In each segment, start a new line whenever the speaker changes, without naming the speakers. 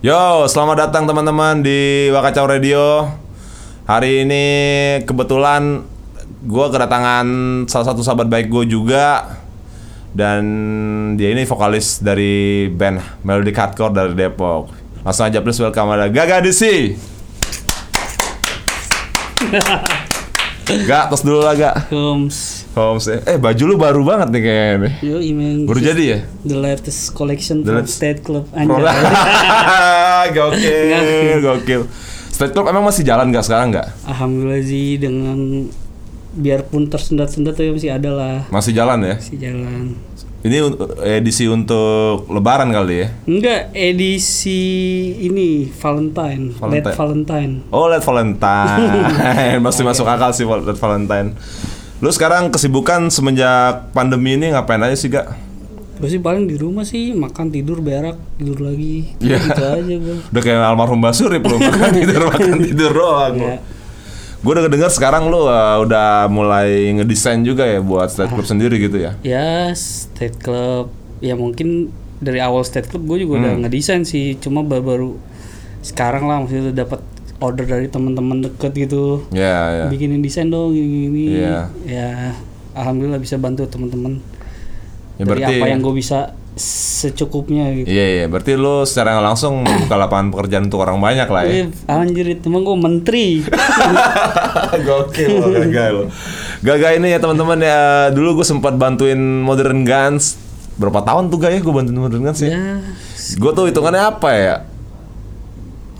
Yo, selamat datang teman-teman di Wakacau Radio. Hari ini kebetulan gue kedatangan salah satu sahabat baik gue juga dan dia ini vokalis dari band Melodic Hardcore dari Depok. Langsung aja please welcome ada Gaga Disi. Gak, tos dulu lah gak. Holmes ya. Eh baju lu baru banget nih kayaknya nih.
Yo
Baru jadi ya?
The latest collection
The
from
latest-
State Club. Anjay
gokil, gokil. Straight Club emang masih jalan gak sekarang nggak?
Alhamdulillah sih dengan Biarpun tersendat-sendat tapi masih ada lah
Masih jalan ya?
Masih jalan
Ini edisi untuk Lebaran kali ya?
Enggak edisi ini Valentine,
Valentine.
Late Valentine
Oh, Late Valentine. Masih masuk akal sih Late Valentine. Lu sekarang kesibukan semenjak pandemi ini ngapain aja sih, Gak?
Gue sih paling di rumah sih makan tidur berak tidur lagi
Iya.
gitu aja gue
Udah kayak almarhum Basuri belum makan tidur makan tidur doang.
ya.
Gue udah denger sekarang lu uh, udah mulai ngedesain juga ya buat State Club sendiri gitu ya.
ya State Club ya mungkin dari awal State Club gue juga udah
Hmm.
ngedesain sih cuma baru-baru sekarang lah maksudnya dapat order dari teman-teman deket gitu
Ya, ya.
bikinin desain dong gini-gini
Iya.
ya alhamdulillah bisa bantu teman-teman
Ya,
dari
berarti
apa yang gue bisa secukupnya gitu
Iya, iya. Berarti lu secara langsung membuka lapangan pekerjaan untuk orang banyak lah ya.
Eh, anjir itu emang gue menteri
Gokil lo Gaga lo. Gaga ini ya teman-teman ya dulu gue sempat bantuin Modern Guns berapa tahun tuh gak ya gue bantuin Modern Guns ya?
ya
Gue tuh hitungannya apa ya?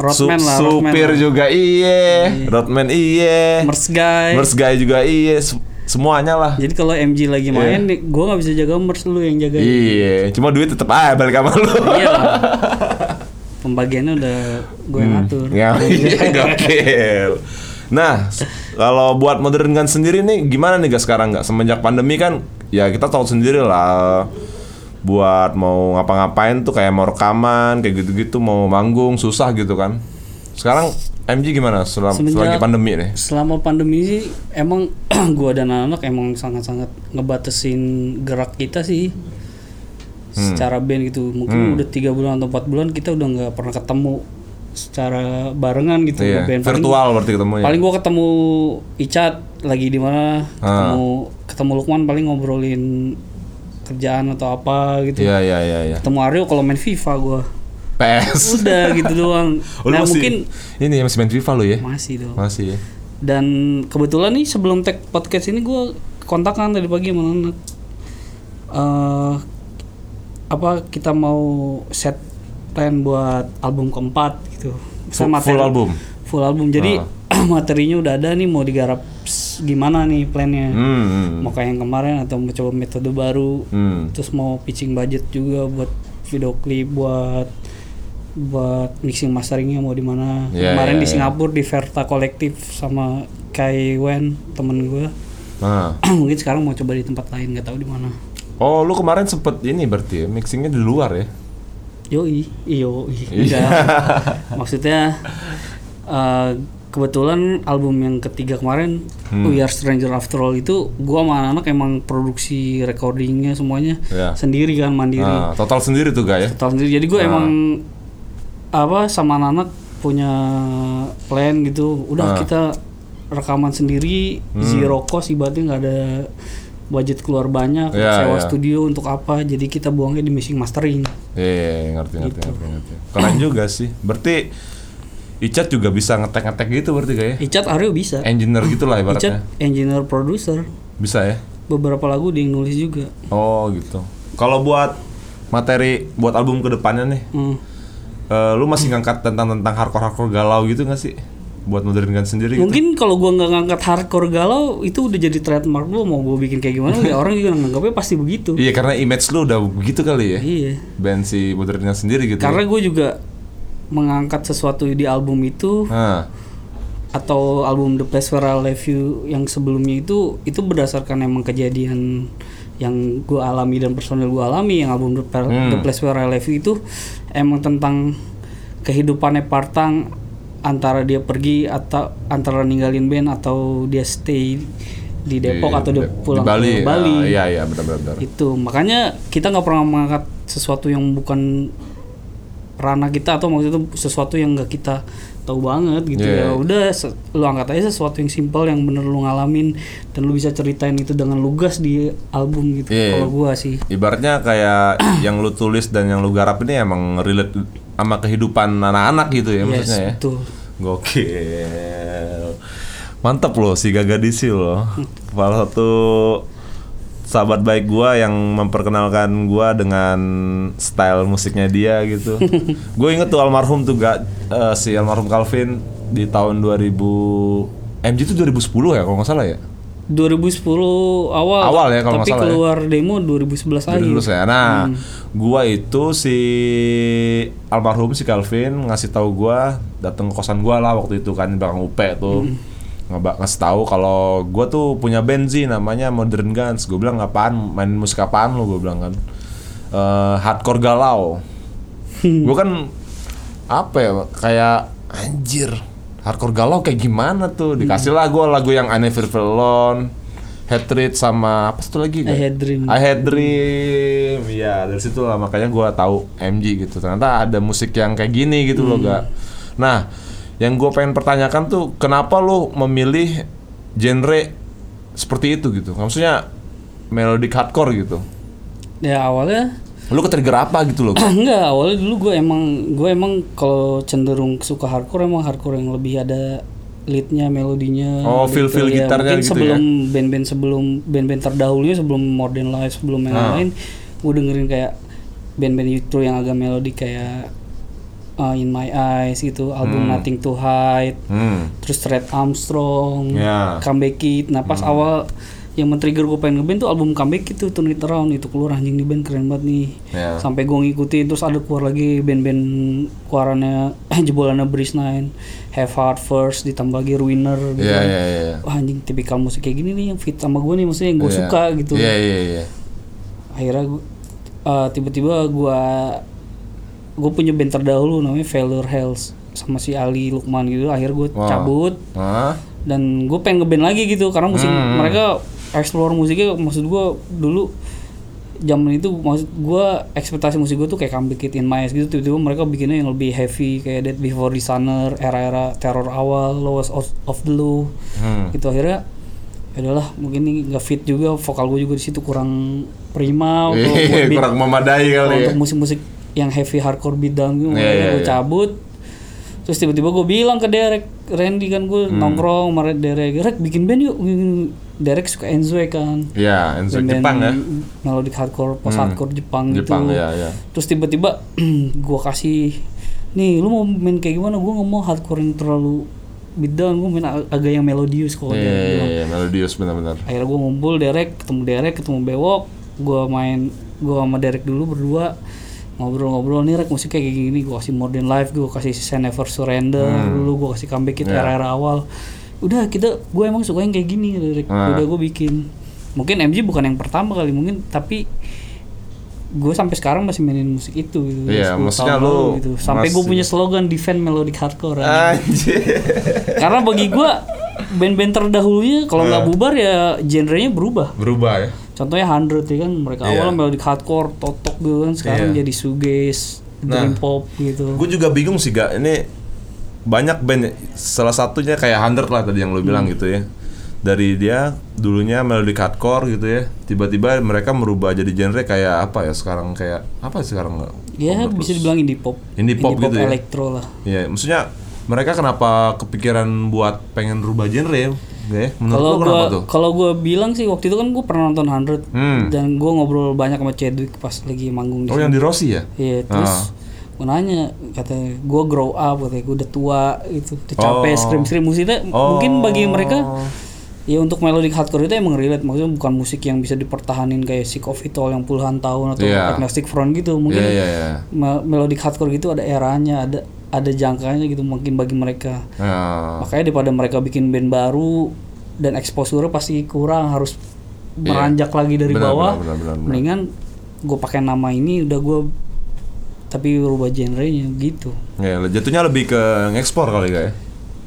Roadman
Sup-
lah
supir
lah.
juga iye, roadman iye,
Merce guy.
Merce guy juga iye, se- semuanya lah.
jadi kalau MG lagi main gue nggak bisa jaga merce lu yang jaga.
Iya, cuma duit tetep aja balik sama lu.
iya lah. pembagiannya udah gue yang atur
Ya, iya, gokil. Nah, kalau buat Modern Guns sendiri nih gimana nih guys sekarang nggak? Semenjak pandemi kan ya kita tahu sendiri lah buat mau ngapa-ngapain tuh kayak mau rekaman kayak gitu-gitu mau manggung susah gitu kan. Sekarang MG gimana
Semenjak-
selagi pandemi nih?
selama pandemi sih emang gua dan anak emang sangat-sangat ngebatasin gerak kita sih secara band gitu mungkin udah tiga bulan atau empat bulan kita udah nggak pernah ketemu secara barengan gitu
Iya.
Paling-
virtual berarti ketemu ya.
paling gua ketemu Icat lagi di mana
Ah.
ketemu ketemu Lukman paling ngobrolin kerjaan atau apa gitu
Iya, iya, iya, iya.
ketemu Aryo kalau main FIFA gua
PS.
udah gitu doang
Oh,
nah
masih,
mungkin
ini masih main FIFA lu ya?
masih dong
Masih ya.
dan kebetulan nih sebelum tag podcast ini gue kontakkan tadi pagi sama anak eh apa kita mau set plan buat album keempat gitu
Full- full album?
full album jadi materinya udah ada nih mau digarap gimana nih plannya
Hmm. hmm.
mau kayak yang kemarin atau mau coba metode baru
Hmm.
terus mau pitching budget juga buat video klip buat buat mixing masteringnya mau di mana
Iya,
kemarin
iya,
di
iya.
Singapura di Verta Kolektif sama Kai Wen temen gue
Nah.
mungkin sekarang mau coba di tempat lain nggak tahu di mana
Oh, lu kemarin sempet ini berarti ya, mixingnya di luar ya?
yoi iyo
Iya.
enggak maksudnya eh, kebetulan album yang ketiga kemarin
Hmm.
We Are Stranger After All itu gua sama anak-anak emang produksi recordingnya semuanya
Iya.
sendiri kan mandiri
Nah, total sendiri tuh gak ya?
tahun sendiri jadi gue
Ah.
emang apa sama anak punya plan gitu udah
Ah.
kita rekaman sendiri
Hmm.
zero cost ibaratnya nggak ada budget keluar banyak
Ya,
sewa
ya.
studio untuk apa jadi kita buangnya di mixing mastering
Iya, ngerti, ngerti,
Gitu.
ngerti, ngerti. Keren juga sih. Berarti Icat juga bisa ngetek-ngetek gitu berarti kayak
Icat Aryo bisa
engineer gitu lah
Icat
ibaratnya.
engineer producer
Bisa ya?
beberapa lagu dia yang nulis juga
Oh gitu. Kalau buat materi buat album ke depannya nih,
Hmm.
eh, lu masih ngangkat tentang tentang hardcore hardcore galau gitu gak sih? Buat Modern Guns sendiri gitu?
mungkin kalau gua nggak ngangkat hardcore galau itu udah jadi trademark lu mau gua bikin kayak gimana ya orang juga nganggapnya pasti begitu
Iya karena image lu udah begitu kali ya.
iya
Band si Modern Guns sendiri gitu.
karena gue juga mengangkat sesuatu di album itu
Nah,
atau album The Place Where I Left You yang sebelumnya itu itu berdasarkan emang kejadian yang gue alami dan personil gue alami yang album The,
Hmm.
The Place Where I Left You itu emang tentang kehidupannya Partang antara dia pergi atau antara ninggalin band atau dia stay di Depok
Di-
atau dia
di-
pulang
di Bali.
ke Bali
Ah, iya iya benar. benar.
itu makanya kita nggak pernah mengangkat sesuatu yang bukan ranah kita atau maksudnya itu sesuatu yang nggak kita tahu banget gitu
Iya.
ya udah lu angkat aja sesuatu yang simpel yang bener lu ngalamin dan lu bisa ceritain itu dengan lugas di album gitu
Iya.
kalau gua sih
Ibaratnya kayak yang lu tulis dan yang lu garap ini emang relate sama kehidupan anak-anak gitu ya maksudnya
yes
ya.
betul
Gokil. Mantap loh si Gaga Disi loh. Salah satu sahabat baik gua yang memperkenalkan gua dengan style musiknya dia gitu. gue inget tuh almarhum tuh gak eh, si almarhum Calvin di tahun 2000 MG itu 2010 ya kalau nggak salah ya.
2010 awal
Awal ya, kalau nggak
tapi
salah ya.
keluar demo 2011 akhir
Dulu saya. Nah, gua itu si almarhum si Calvin ngasih tahu gua datang ke kosan gua lah waktu itu kan di belakang UP tuh. Ngeba- ngasih tahu kalau gua tuh punya band sih namanya Modern Guns. Gue bilang apaan? Main musik apaan lu? Gue bilang kan. Eh, hardcore galau. gua kan apa ya kayak anjir hardcore galau kayak gimana tuh? Dikasih lah gua lagu yang Feel Alone Hatred sama apa satu lagi
I Had Dream.
I Had Dream. Ya dari situ lah. Makanya gua tahu MG gitu. Ternyata ada musik yang kayak gini gitu loh gak nah yang gue pengen pertanyakan tuh kenapa lo memilih genre seperti itu gitu maksudnya melodic hardcore gitu
ya awalnya
lu ke-trigger apa gitu loh
enggak awalnya dulu gue emang gue emang kalau cenderung suka hardcore emang hardcore yang lebih ada leadnya melodinya
Oh,
gitu.
feel-feel
Ya,
gitarnya
mungkin
gitu
sebelum band-band sebelum band-band terdahulunya sebelum Modern Life sebelum yang
Ah.
lain gue dengerin kayak band-band itu yang agak melodi kayak uh, In My Eyes gitu album Nothing to Hide
hmm
terus Red Armstrong,
Ya.
Comeback Kid. Nah pas awal yang men-trigger gue pengen ngeband tuh album Comeback Kid tuh Turn It Around itu keluar anjing di band keren banget nih.
Ya.
Sampai gue ngikutin terus ada keluar lagi band-band keluarannya jebolannya Breeze Nine, Have Heart First ditambah lagi Ruiner gitu.
Iya iya iya.
Wah anjing tipikal musik kayak gini nih yang fit sama gue nih maksudnya yang gue
Iya.
suka gitu.
Iya iya iya.
Akhirnya uh, tiba-tiba gue gue punya band terdahulu namanya Failure Hells sama si Ali Lukman gitu. Akhirnya gue
Wow.
cabut
Hah?
dan gue pengen ngeband lagi gitu karena musik
Hmm.
mereka explore musiknya maksud gue dulu zaman itu maksud gue ekspektasi musik gue tuh kayak comeback Kid in My Eyes gitu tiba-tiba mereka bikinnya yang lebih heavy kayak Dead Before Dishonor era-era teror awal Lowest of, of the Low
Hmm.
gitu akhirnya ya udahlah mungkin ini nggak fit juga vokal gue juga di situ kurang prima untuk
Iya, kurang memadai kali
kalau
ya.
untuk musik-musik yang heavy hardcore beatdown gitu
Iya,
makanya
iya,
gue
iya.
cabut. Terus tiba-tiba gue bilang ke Derek Randy kan gue
Hmm.
nongkrong sama Derek. Derek bikin band yuk. Derek suka Enzue kan?
Iya, Enzo
Band-band
Jepang ya.
melodic hardcore post hardcore Jepang,
Jepang
gitu
ya ya.
terus tiba-tiba gue kasih nih lu mau main kayak gimana? Gue nggak mau hardcore yang terlalu beatdown gue main ag- agak yang melodius kalau
Iya
dia
iya
bilang.
iya, melodius benar-benar.
akhirnya gue ngumpul Derek ketemu Derek ketemu Bewok. Gue main gue sama Derek dulu berdua ngobrol-ngobrol nih rek musik kayak gini gue kasih Modern Life gue kasih Say Never Surrender dulu gue kasih comeback itu
Hmm. Ya.
era-era awal udah kita gue emang suka yang kayak gini Derek
Ah.
udah gue bikin mungkin MG bukan yang pertama kali mungkin tapi gue sampai sekarang masih mainin musik itu gitu,
Iya,
10
maksudnya
tahun lalu gitu. sampai gue punya slogan defend melodic hardcore anjing.
Anjir.
karena bagi gue band-band terdahulunya kalau nggak
Ah.
bubar ya genrenya berubah
Berubah ya.
Contohnya 100 ya kan mereka
Iya.
awalnya melodic hardcore, totok gitu kan sekarang
Iya.
jadi shoegaze, dream
Nah.
pop gitu.
Gue juga bingung sih gak ini banyak band salah satunya kayak Hundred lah tadi yang lu bilang gitu ya. Dari dia dulunya melodic hardcore gitu ya. Tiba-tiba mereka merubah jadi genre kayak apa ya sekarang kayak apa sekarang nggak?
ya bisa dibilang indie pop.
Indie pop gitu ya?
elektro lah.
Iya, maksudnya mereka kenapa kepikiran buat pengen rubah genre ya? Ya?
Kalau gua kalau gua bilang sih waktu itu kan gua pernah nonton 100
Hmm.
dan gua ngobrol banyak sama Chadwick pas lagi manggung di
Oh
sini.
yang di Rossi ya?
Iya, terus gua nanya kata gua grow up katanya gua udah tua gitu, udah capek
Oh.
scream-scream musiknya
Oh.
mungkin bagi mereka Ya untuk melodic hardcore itu emang relate maksudnya bukan musik yang bisa dipertahanin kayak Sick of It All yang puluhan tahun atau
Iya.
Agnostic Front gitu mungkin
iya iya.
me- melodic hardcore gitu ada eranya ada ada jangkanya gitu mungkin bagi mereka
Ya.
makanya daripada mereka bikin band baru dan exposure pasti kurang harus meranjak lagi dari
Iya. Benar,
bawah
benar, benar, benar, benar.
mendingan gue pakai nama ini udah gue tapi rubah genrenya gitu
Ya, jatuhnya lebih ke ngekspor kali gak ya?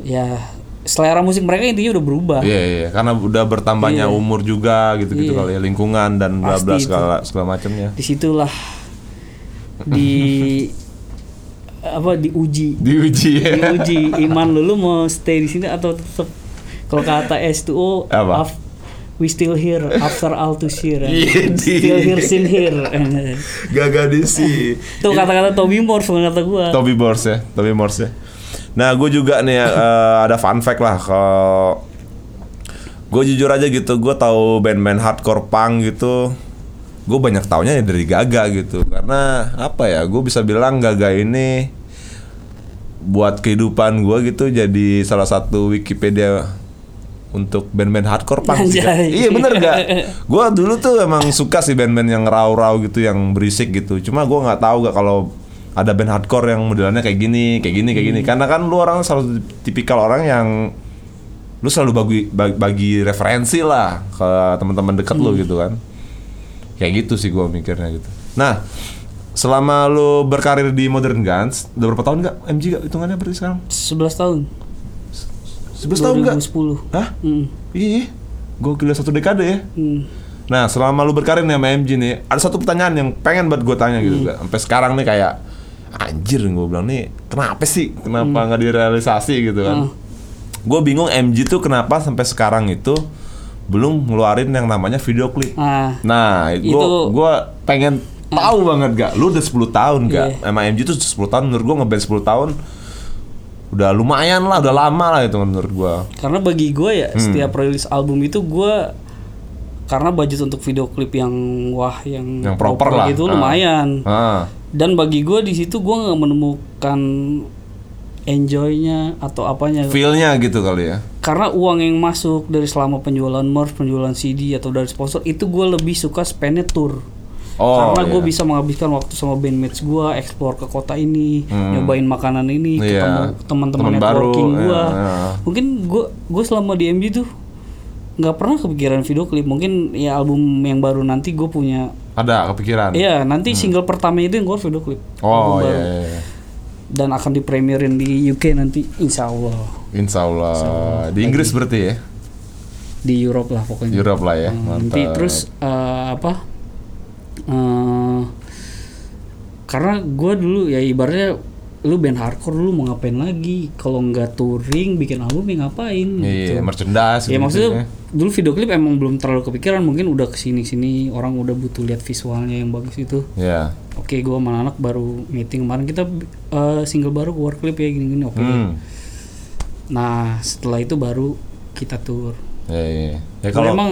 ya selera musik mereka intinya udah berubah
Iya iya, karena udah bertambahnya umur juga gitu-gitu
Iya.
kali ya, lingkungan dan bla bla segala segala macamnya.
di situlah di apa diuji
Diuji ya.
diuji iman lu lu mau stay di sini atau tetap kalau kata S2O
Apa?
af- we still here after all to share
Iya, di-
still here sin here
Gak sih.
tuh kata-kata Toby Morse bukan kata gua
Toby Morse ya, Toby Morse ya. Nah, gue juga nih eh, ada fun fact lah kalau gue jujur aja gitu, gue tahu band-band hardcore punk gitu. Gue banyak taunya ya dari Gaga gitu, karena apa ya? Gue bisa bilang Gaga ini buat kehidupan gue gitu jadi salah satu Wikipedia untuk band-band hardcore punk sih. Iya bener gak? Gue dulu tuh emang suka sih band-band yang raw-raw gitu, yang berisik gitu. Cuma gue nggak tahu gak kalau ada band hardcore yang modelannya kayak gini, kayak gini, kayak gini. Karena kan lu orang selalu tipikal orang yang lu selalu bagi bagi, bagi referensi lah ke teman-teman dekat lu gitu kan. Kayak gitu sih gue mikirnya gitu. Nah, selama lu berkarir di Modern Guns, udah berapa tahun gak MG gak hitungannya berarti sekarang?
11 tahun
11 tahun gak?
2010
Hah?
hmm.
Iya, gue kira satu dekade ya.
Hmm.
Nah, selama lu berkarir nih sama MG nih, ada satu pertanyaan yang pengen buat gue tanya gitu, Gak? Sampai sekarang nih kayak anjir gue bilang nih, kenapa sih? Kenapa nggak direalisasi gitu kan? Gue bingung MG tuh kenapa sampai sekarang itu belum ngeluarin yang namanya video klip.
ah
Nah, gue
Itu-
gua pengen tahu banget gak, lu udah 10 tahun gak?
Iya.
Sama MG tuh 10 tahun menurut gue ngeband 10 tahun udah lumayan lah, udah lama lah itu menurut gua.
karena bagi gue ya
Hmm.
setiap rilis album itu gue karena budget untuk video klip yang wah yang,
Yang proper lah.
gitu
Ah.
lumayan
Ah,
dan bagi gue di situ gue nggak menemukan enjoynya atau apanya
feel-nya gitu kali ya.
Karena uang yang masuk dari selama penjualan merch penjualan CD atau dari sponsor itu gue lebih suka spendnya tour
Oh,
karena gue
iya.
bisa menghabiskan waktu sama bandmates gue explore ke kota ini
Hmm.
nyobain makanan ini
Iya.
ketemu teman-teman networking gue
iya, iya.
mungkin gue gue selama di MG tuh nggak pernah kepikiran video klip mungkin ya album yang baru nanti gue punya
Ada kepikiran.
Iya nanti single pertama itu yang gue video klip
Hmm. Oh iya,
baru.
iya, iya.
Dan akan dipremierin di UK nanti insya Allah
Insya Allah. Di Inggris berarti ya?
di Europe lah pokoknya
Europe lah ya.
Hmm,
Mantap.
nanti terus eh, apa eh, karena gue dulu ya ibaratnya lu band hardcore dulu mau ngapain lagi kalau nggak touring bikin album ya ngapain gitu.
Iya, merchandise.
ya maksudnya
ya.
dulu video klip emang belum terlalu kepikiran mungkin udah ke sini sini orang udah butuh lihat visualnya yang bagus itu
Iya.
Oke gue sama anak baru meeting kemarin kita eh, single baru keluar klip ya gini gini oke
Hmm.
nah setelah itu baru kita tour
Iya, iya. Ya kalau
kalau emang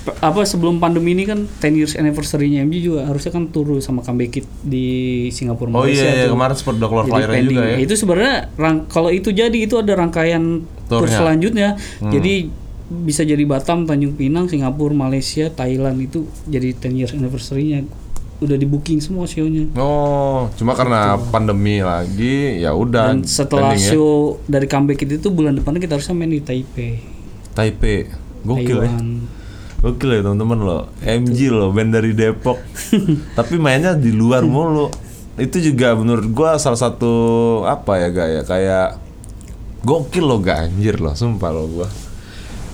p- apa sebelum pandemi ini kan 10 years anniversary-nya MG juga harusnya kan tur sama comeback Kid di Singapura
Oh
Malaysia
iya, iya,
tuh.
kemarin sempat udah keluar
pending.
juga ya.
Itu sebenarnya kalau itu jadi itu ada rangkaian tur
Turnya.
selanjutnya.
Hmm.
Jadi bisa jadi Batam, Tanjung Pinang, Singapura, Malaysia, Thailand itu jadi 10 years anniversary-nya udah di booking semua show-nya.
Oh, cuma karena pandemi lagi ya udah
Dan setelah
ya.
show dari comeback itu bulan depan kita harusnya main di Taipei,
Taipei. Gokil ya. Gokil ya teman-teman lo. MG lo, band dari Depok. Tapi mainnya di luar mulu. Itu juga menurut gua salah satu apa ya gaya kayak gokil lo gak anjir lo, sumpah lo gua.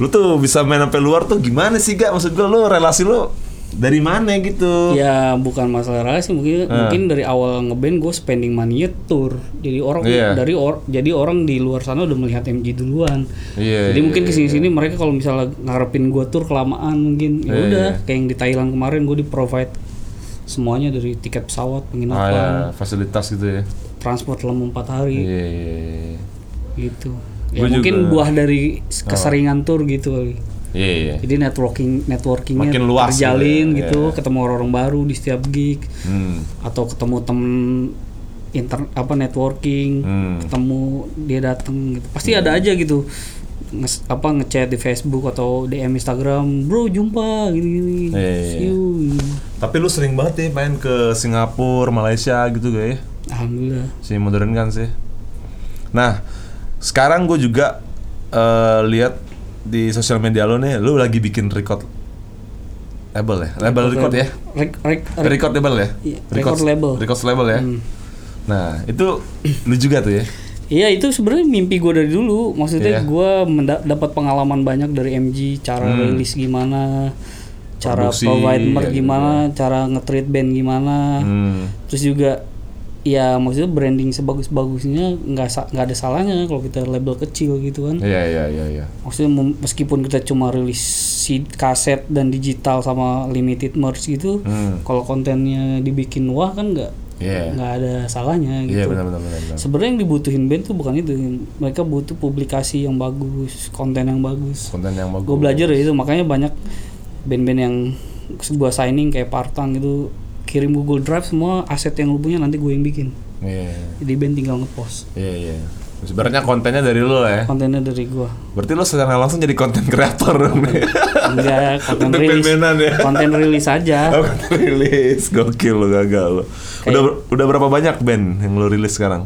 Lu tuh bisa main sampai luar tuh gimana sih gak? Maksud gua lu relasi lu dari mana gitu?
Ya bukan masalah relasi mungkin
Ah.
mungkin dari awal ngeband gue spending money tour. Jadi orang
Iya.
dari or, jadi orang di luar sana udah melihat MG duluan.
Iya.
jadi
iya,
mungkin
iya.
ke sini sini mereka kalau misalnya ngarepin gue tour kelamaan mungkin ya
Iya,
udah
iya.
kayak yang di Thailand kemarin gue di provide semuanya dari tiket pesawat
Ah,
penginapan
ya, fasilitas gitu ya.
transport selama empat hari
Iya, iya, iya.
gitu. Ya
Gua
mungkin
juga-
buah dari keseringan tour gitu kali.
Iya, iya.
Jadi networking networkingnya
Makin luas
terjalin
gitu ya,
gitu,
iya.
ketemu orang baru di setiap gig
Hmm.
atau ketemu temen inter apa networking
Hmm.
ketemu dia datang gitu pasti ada aja gitu nges, apa ngechat di Facebook atau DM Instagram bro jumpa gini gini See you.
Tapi lu sering banget ya main ke Singapura, Malaysia gitu gak ya?
alhamdulillah
Si modern kan sih. Nah, sekarang gue juga eh, lihat di sosial media lo nih, lu lagi bikin record label ya, label record ya,
rek- rek-
record label ya,
Iya, record label.
record label ya.
Hmm.
Nah, itu lu juga tuh ya.
Iya itu sebenarnya mimpi gue dari dulu. Maksudnya
Iya.
gue dapat pengalaman banyak dari MG, cara
Hmm.
rilis gimana, cara
Produksi,
provide merch
ya, gitu
gimana, cara nge-treat band gimana.
Hmm.
Terus juga ya maksudnya branding sebagus-bagusnya nggak sa- nggak ada salahnya kalau kita label kecil gitu kan
Iya iya iya iya.
maksudnya meskipun kita cuma rilis CD, kaset dan digital sama limited merch gitu
Hmm.
kalau kontennya dibikin wah kan nggak
Iya.
nggak ada salahnya
Iya
gitu
benar benar benar. benar.
sebenarnya yang dibutuhin band tuh bukan itu mereka butuh publikasi yang bagus konten yang bagus
Konten yang bagus.
gue belajar dari itu makanya banyak band-band yang sebuah signing kayak Partang gitu kirim Google Drive semua aset yang lu punya nanti gue yang bikin
Iya
jadi band tinggal ngepost
iya iya. Sebenarnya kontennya dari lo ya.
kontennya dari gue
Berarti lo secara langsung jadi konten kreator dong nih.
enggak konten rilis
ya.
konten rilis aja
Oh, konten rilis. Gokil lo gagal lo. Udah udah berapa banyak band yang lo rilis sekarang?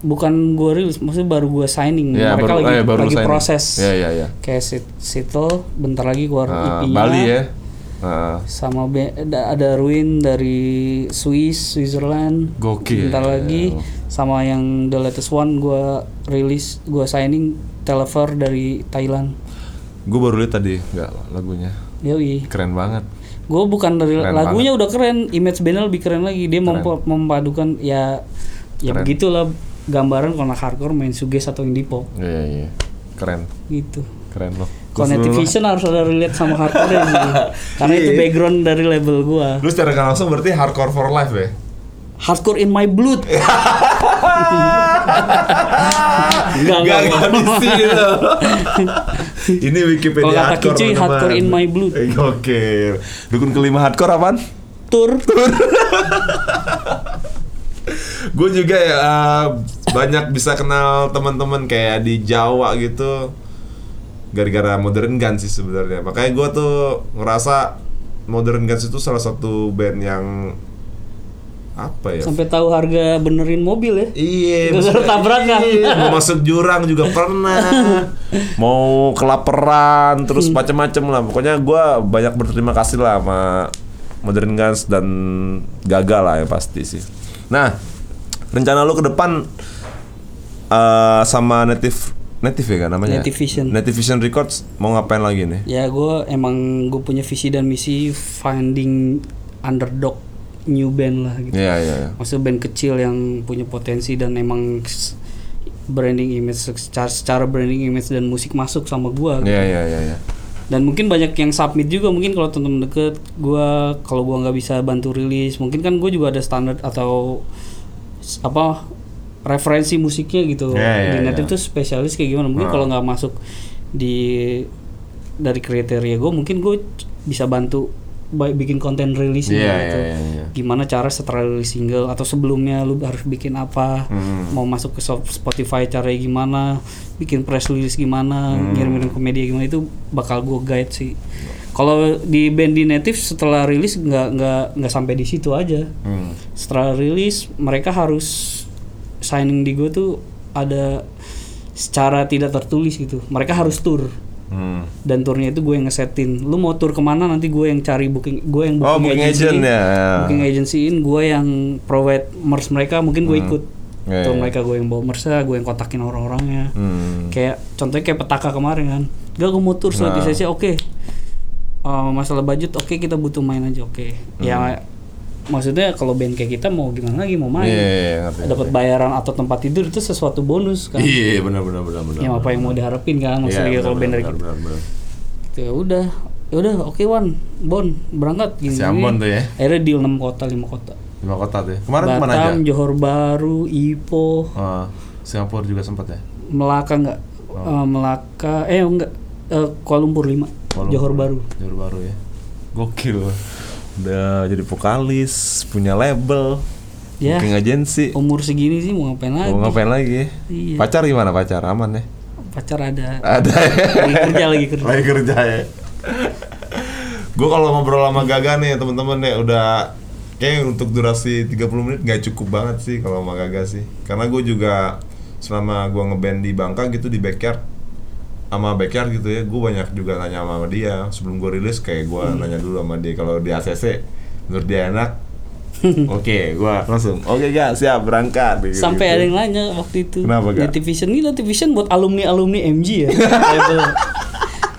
bukan gue rilis maksudnya baru gue signing
Ya,
mereka
baru-
lagi
eh, baru
lagi
signing.
proses
Iya iya iya.
kayak Sit Sitel bentar lagi keluar
Ah,
EP-nya
Bali ya.
Sama be- ada, Ruin dari Swiss Switzerland
Gokil.
bentar lagi sama yang the latest one gua rilis gua signing Telever dari Thailand
gue baru lihat tadi nggak lagunya.
Yoi
Keren banget.
gue bukan dari
Keren
lagunya udah keren image bandnya lebih keren lagi dia mempa- memadukan ya ya
Keren.
begitulah gambaran kalau hardcore main suges atau indie pop
Iya iya. Keren.
gitu
Keren lo.
kalau
Terus
Native
lu-
Vision harus ada relate sama hardcore ya, sih. karena itu
Iya.
background dari label gua
Lu secara nggak langsung berarti hardcore for life ya?
hardcore in my blood
Gak sih lo. Ini Wikipedia
Kalau kata
hardcore.
Hardcore in my blood.
Eh, Oke. Dukun kelima hardcore apaan?
Tur.
Gue juga ya uh, banyak bisa kenal teman-teman kayak di Jawa gitu. Gara-gara Modern Guns sih sebenarnya. Makanya gue tuh ngerasa Modern Guns itu salah satu band yang apa ya?
Sampai tahu harga benerin mobil ya.
Iya, maksudnya-
tabrakan.
iya, mau masuk jurang juga pernah. mau kelaparan, terus macam-macam lah. Pokoknya gua banyak berterima kasih lah sama Modern Guns dan gagal lah ya pasti sih. Nah, rencana lu ke depan eh, sama Native Native ya kan namanya?
Native Vision.
Native Vision Records mau ngapain lagi nih?
Ya gue emang gue punya visi dan misi finding underdog new band lah gitu.
Iya, iya, iya.
Maksudnya band kecil yang punya potensi dan emang branding image secara, secara branding image dan musik masuk sama gua gitu.
Iya, iya, iya, iya.
dan mungkin banyak yang submit juga mungkin kalau temen-temen deket gua kalau gua nggak bisa bantu rilis mungkin kan gue juga ada standar atau apa referensi musiknya gitu
Ya, ya,
di
ya.
itu spesialis kayak gimana mungkin
Ah.
kalau nggak masuk di dari kriteria gue mungkin gue bisa bantu ba- bikin konten rilisnya
Iya,
gitu
iya, iya, iya.
gimana cara setelah rilis single atau sebelumnya lu harus bikin apa
Hmm.
mau masuk ke Spotify caranya gimana bikin press release gimana
Hmm.
ngirim-ngirim ke media gimana itu bakal gue guide sih kalau di band di native setelah rilis nggak nggak nggak sampai di situ aja
Hmm.
setelah rilis mereka harus signing di gue tuh ada secara tidak tertulis gitu mereka harus tour
Hmm.
dan turnya itu gue yang ngesetin lu mau tour ke mana nanti gue yang cari booking gue yang
Oh,
booking,
booking
agency-in.
agent ya.
booking agency-in gue yang provide merch mereka mungkin gue ikut
Iya,
tour
iya.
mereka gue yang bawa merch gue yang kontakin orang-orangnya
Hmm.
kayak contohnya kayak petaka kemarin kan gak gue mau tour suatu
Nah.
sesi oke Eh, masalah budget oke kita butuh main aja oke ya maksudnya kalau band kayak kita mau gimana lagi mau main.
Iya, iya, iya, ngerti,
dapat bayaran atau tempat tidur itu sesuatu bonus kan
Iya, benar benar benar benar.
yang apa yang mau diharapin kan maksudnya
Iya,
kalau band dari
benar, benar.
gitu ya udah ya udah oke Wan Bon berangkat gini,
Si Ambon tuh ya.
akhirnya deal 6 kota 5 kota
Lima kota tuh. ya. Kemarin ke mana aja?
Batam Johor Baru Ipoh
Ah, Singapura juga sempat ya.
Melaka enggak Eh, Melaka eh enggak Eh, Kuala Lumpur 5
Kuala
Johor
Lumpur.
Baru
Johor Baru ya. Gokil. Udah jadi vokalis, punya label,
Ya.
booking agency.
umur segini sih mau ngapain lagi
Mau ngapain lagi? ya?
Iya.
Pacar gimana pacar? Aman ya?
pacar ada
Ada ya.
lagi kerja lagi kerja
Lagi kerja ya. gue kalau ngobrol sama Gaga nih teman-teman ya udah kayak untuk durasi 30 menit nggak cukup banget sih kalau sama Gaga sih. Karena gue juga selama gue ngeband di Bangka gitu di backyard sama backyard gitu ya, gue banyak juga nanya sama dia sebelum gue rilis kayak gue nanya dulu sama dia kalau di ACC menurut dia enak. Oke, gue langsung. Oke gak siap berangkat. Gitu,
sampai ada yang nanya waktu itu
Kenapa, Kak?
Nativision ini Nativision buat alumni alumni MG ya.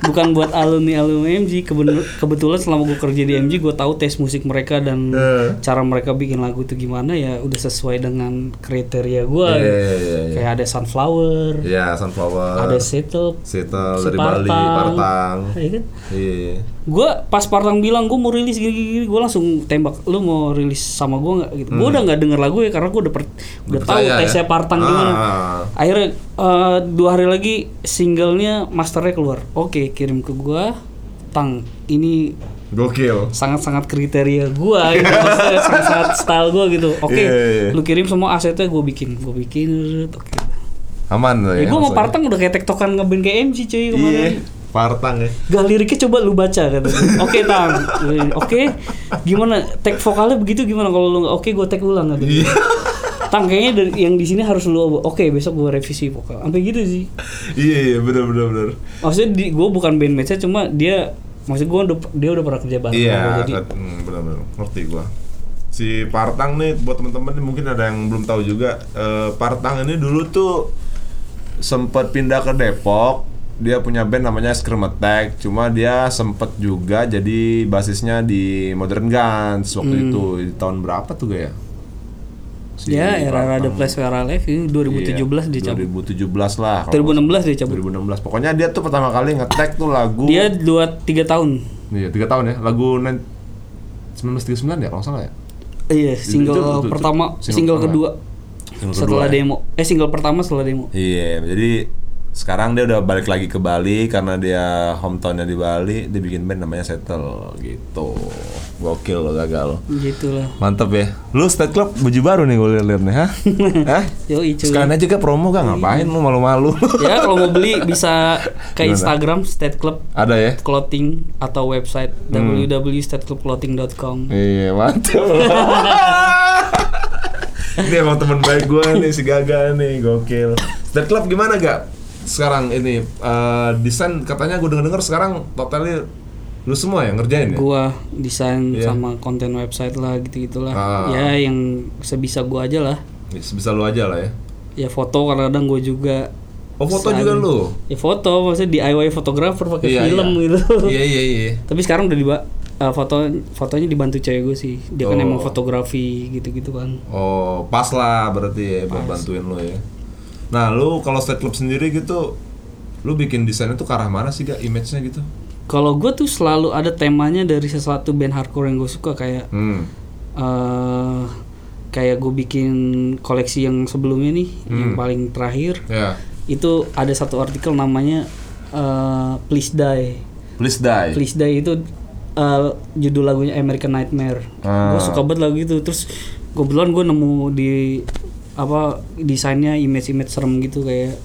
bukan buat alumni alumni MG kebetulan selama gue kerja di MG gue tahu tes musik mereka dan
Eh.
cara mereka bikin lagu itu gimana ya udah sesuai dengan kriteria gue
Iya, iya, iya, iya.
kayak ada sunflower
Iya, sunflower.
ada setup
Seattle
si
dari Bali, Partang.
ya kan
Iya.
Gue pas Partang bilang gue mau rilis gini gini gue langsung tembak lu mau rilis sama gue nggak gitu gue udah nggak denger lagu ya karena gue udah per- udah tahu
Hmm. ya?
tesnya Partang gimana
Ah.
akhirnya eh, dua hari lagi singlenya masternya keluar oke kirim ke gue tang ini
Gokil.
sangat-sangat kriteria gue gitu sangat-sangat style gue gitu oke
Iya, iya, iya.
lu kirim semua asetnya gue bikin gue bikin oke
Aman tuh
ya, gue mau. Partang udah kayak tektokan ngeband kayak MC cuy kemarin
Partang ya.
Gak liriknya coba lu baca dia. Oke tang, oke gimana tag vokalnya begitu gimana kalau lu nggak oke gue tag ulang.
Iya.
Tang kayaknya dari yang di sini harus lu oke besok gue revisi vokal. Sampai gitu sih.
Iya, iya, bener bener bener.
Maksudnya di, gue bukan bandmate cuma dia maksud gue udah, dia udah pernah kerja bareng
Iya,
jadi
hmm, benar-benar ngerti gua. Si Partang nih buat teman-teman nih mungkin ada yang belum tahu juga. eh, Partang ini dulu tuh sempat pindah ke Depok. Dia punya band namanya Scream Attack. Cuma dia sempet juga jadi basisnya di Modern Guns waktu
Hmm.
itu di tahun berapa tuh gak ya? Si
ya era The. Place Where I Live ini 2017
Iya,
dia cabut.
2017 lah. kalau
2016 dia cabut.
2016. Pokoknya dia tuh pertama kali nge-tag tuh lagu
Dia dua tiga tahun.
Iya, tiga tahun ya. Lagu nen- 1939 ya kalau salah ya.
Iya,
Itu-
single
itu- itu-
pertama,
single
single, kedua
Single
setelah
kedua ya?
demo. Eh single pertama setelah demo.
Iya, jadi sekarang dia udah balik lagi ke Bali karena dia hometownnya di Bali. Dia bikin band namanya Settle gitu. Gokil lo gagal.
Gitu lah.
Mantep ya. Lu State Club baju baru nih gue liat-liat nih, hah? Hah?
Yoi cuy.
Sekalian aja ke promo gak ngapain lu malu-malu.
ya kalau mau beli bisa ke
Gimana?
Instagram State Club
Ada ya?
Clothing atau website
Hmm.
www.stateclubclothing.com.
Iya, mantep. ini emang teman baik gue nih si Gaga nih, gokil. State Club gimana gak? Sekarang ini eh, desain katanya gue denger-denger sekarang totalnya lu semua ya ngerjain ya?
Gua desain
Iya.
sama konten website lah gitu-gitulah.
Ah.
Ya yang sebisa gua aja lah.
Ya, Sebisa lu aja lah ya.
Ya foto kadang-kadang gua juga
Oh foto
Desain.
juga lu?
ya foto maksudnya DIY fotografer pakai
Iya,
film
iya.
gitu.
Iya iya iya.
Tapi sekarang udah diba eh, foto fotonya dibantu cewek gue sih. Dia kan
Oh.
emang fotografi gitu-gitu kan.
Oh pas lah berarti ya buat bantuin lu ya. Nah lu kalau state club sendiri gitu, lu bikin desainnya tuh ke arah mana sih gak image-nya gitu?
Kalau gue tuh selalu ada temanya dari sesuatu band hardcore yang gue suka kayak
Hmm.
eh kayak gue bikin koleksi yang sebelumnya nih yang
Hmm.
paling terakhir
Ya.
itu ada satu artikel namanya eh, Please Die.
Please die.
Please Die itu eh, judul lagunya American Nightmare.
Ah.
Gue suka banget lagu itu. Terus kebetulan gue nemu di apa desainnya image-image serem gitu kayak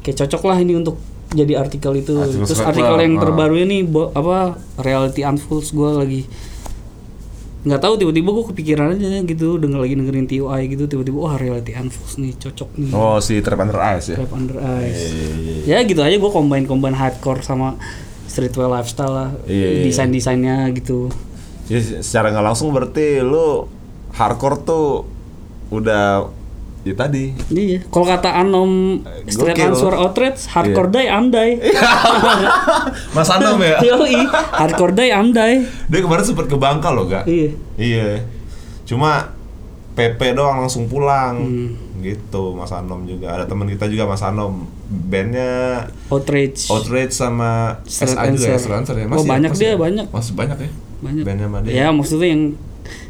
kayak cocok lah ini untuk jadi artikel itu.
Artikel
Terus artikel yang
Ah.
terbaru ini bo- apa Reality Unfolds gue lagi nggak tahu tiba-tiba gue kepikiran aja gitu denger lagi dengerin TUI gitu tiba-tiba wah Reality Unfolds nih cocok nih
Oh si Trap Under Ice ya.
Trap Under Ice
Iya,
ya gitu aja gue combine combine hardcore sama streetwear lifestyle lah
Iya, iya.
desain desainnya gitu
Ya, secara nggak langsung berarti lu hardcore tuh udah ya tadi
iya kalau kata Anom Street
Gokil.
Answer Outrage hardcore
Iya.
die andai
Mas Anom ya.
yoi hardcore die andai
Dia kemarin sempet ke Bangka loh gak?
iya
Iya. Cuma PP doang langsung pulang.
Hmm.
Gitu Mas Anom juga. Ada teman kita juga Mas Anom. Bandnya
Outrage
Outrage sama
Street
SA juga ya. Street Answer ya.
Oh,
Masih ya?
banyak
Masih
dia,
ya?
banyak.
Masih banyak ya.
banyak
Bandnya dia.
ya maksudnya yang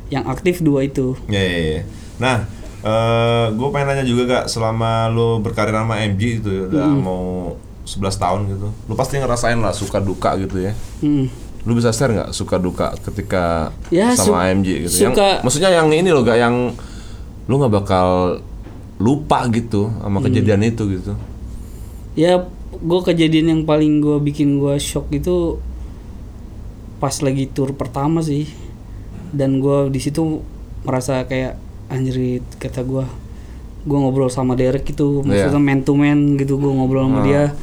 yang aktif dua itu
Ya, ya, ya. Nah, eh gue pengen nanya juga gak selama lu berkarir sama MG itu ya, udah
Hmm.
mau 11 tahun gitu. Lu pasti ngerasain lah suka duka gitu ya.
Hmm.
Lu bisa share nggak suka duka ketika
Ya, su-
sama AMG gitu? Yang,
suka-
maksudnya yang ini loh gak yang lu nggak bakal lupa gitu sama
Hmm.
kejadian itu gitu.
ya gue kejadian yang paling gue bikin gue shock itu pas lagi tour pertama sih dan gue di situ merasa kayak anjrit kata gue gue ngobrol sama Derek gitu maksudnya man to man gitu gue ngobrol sama dia.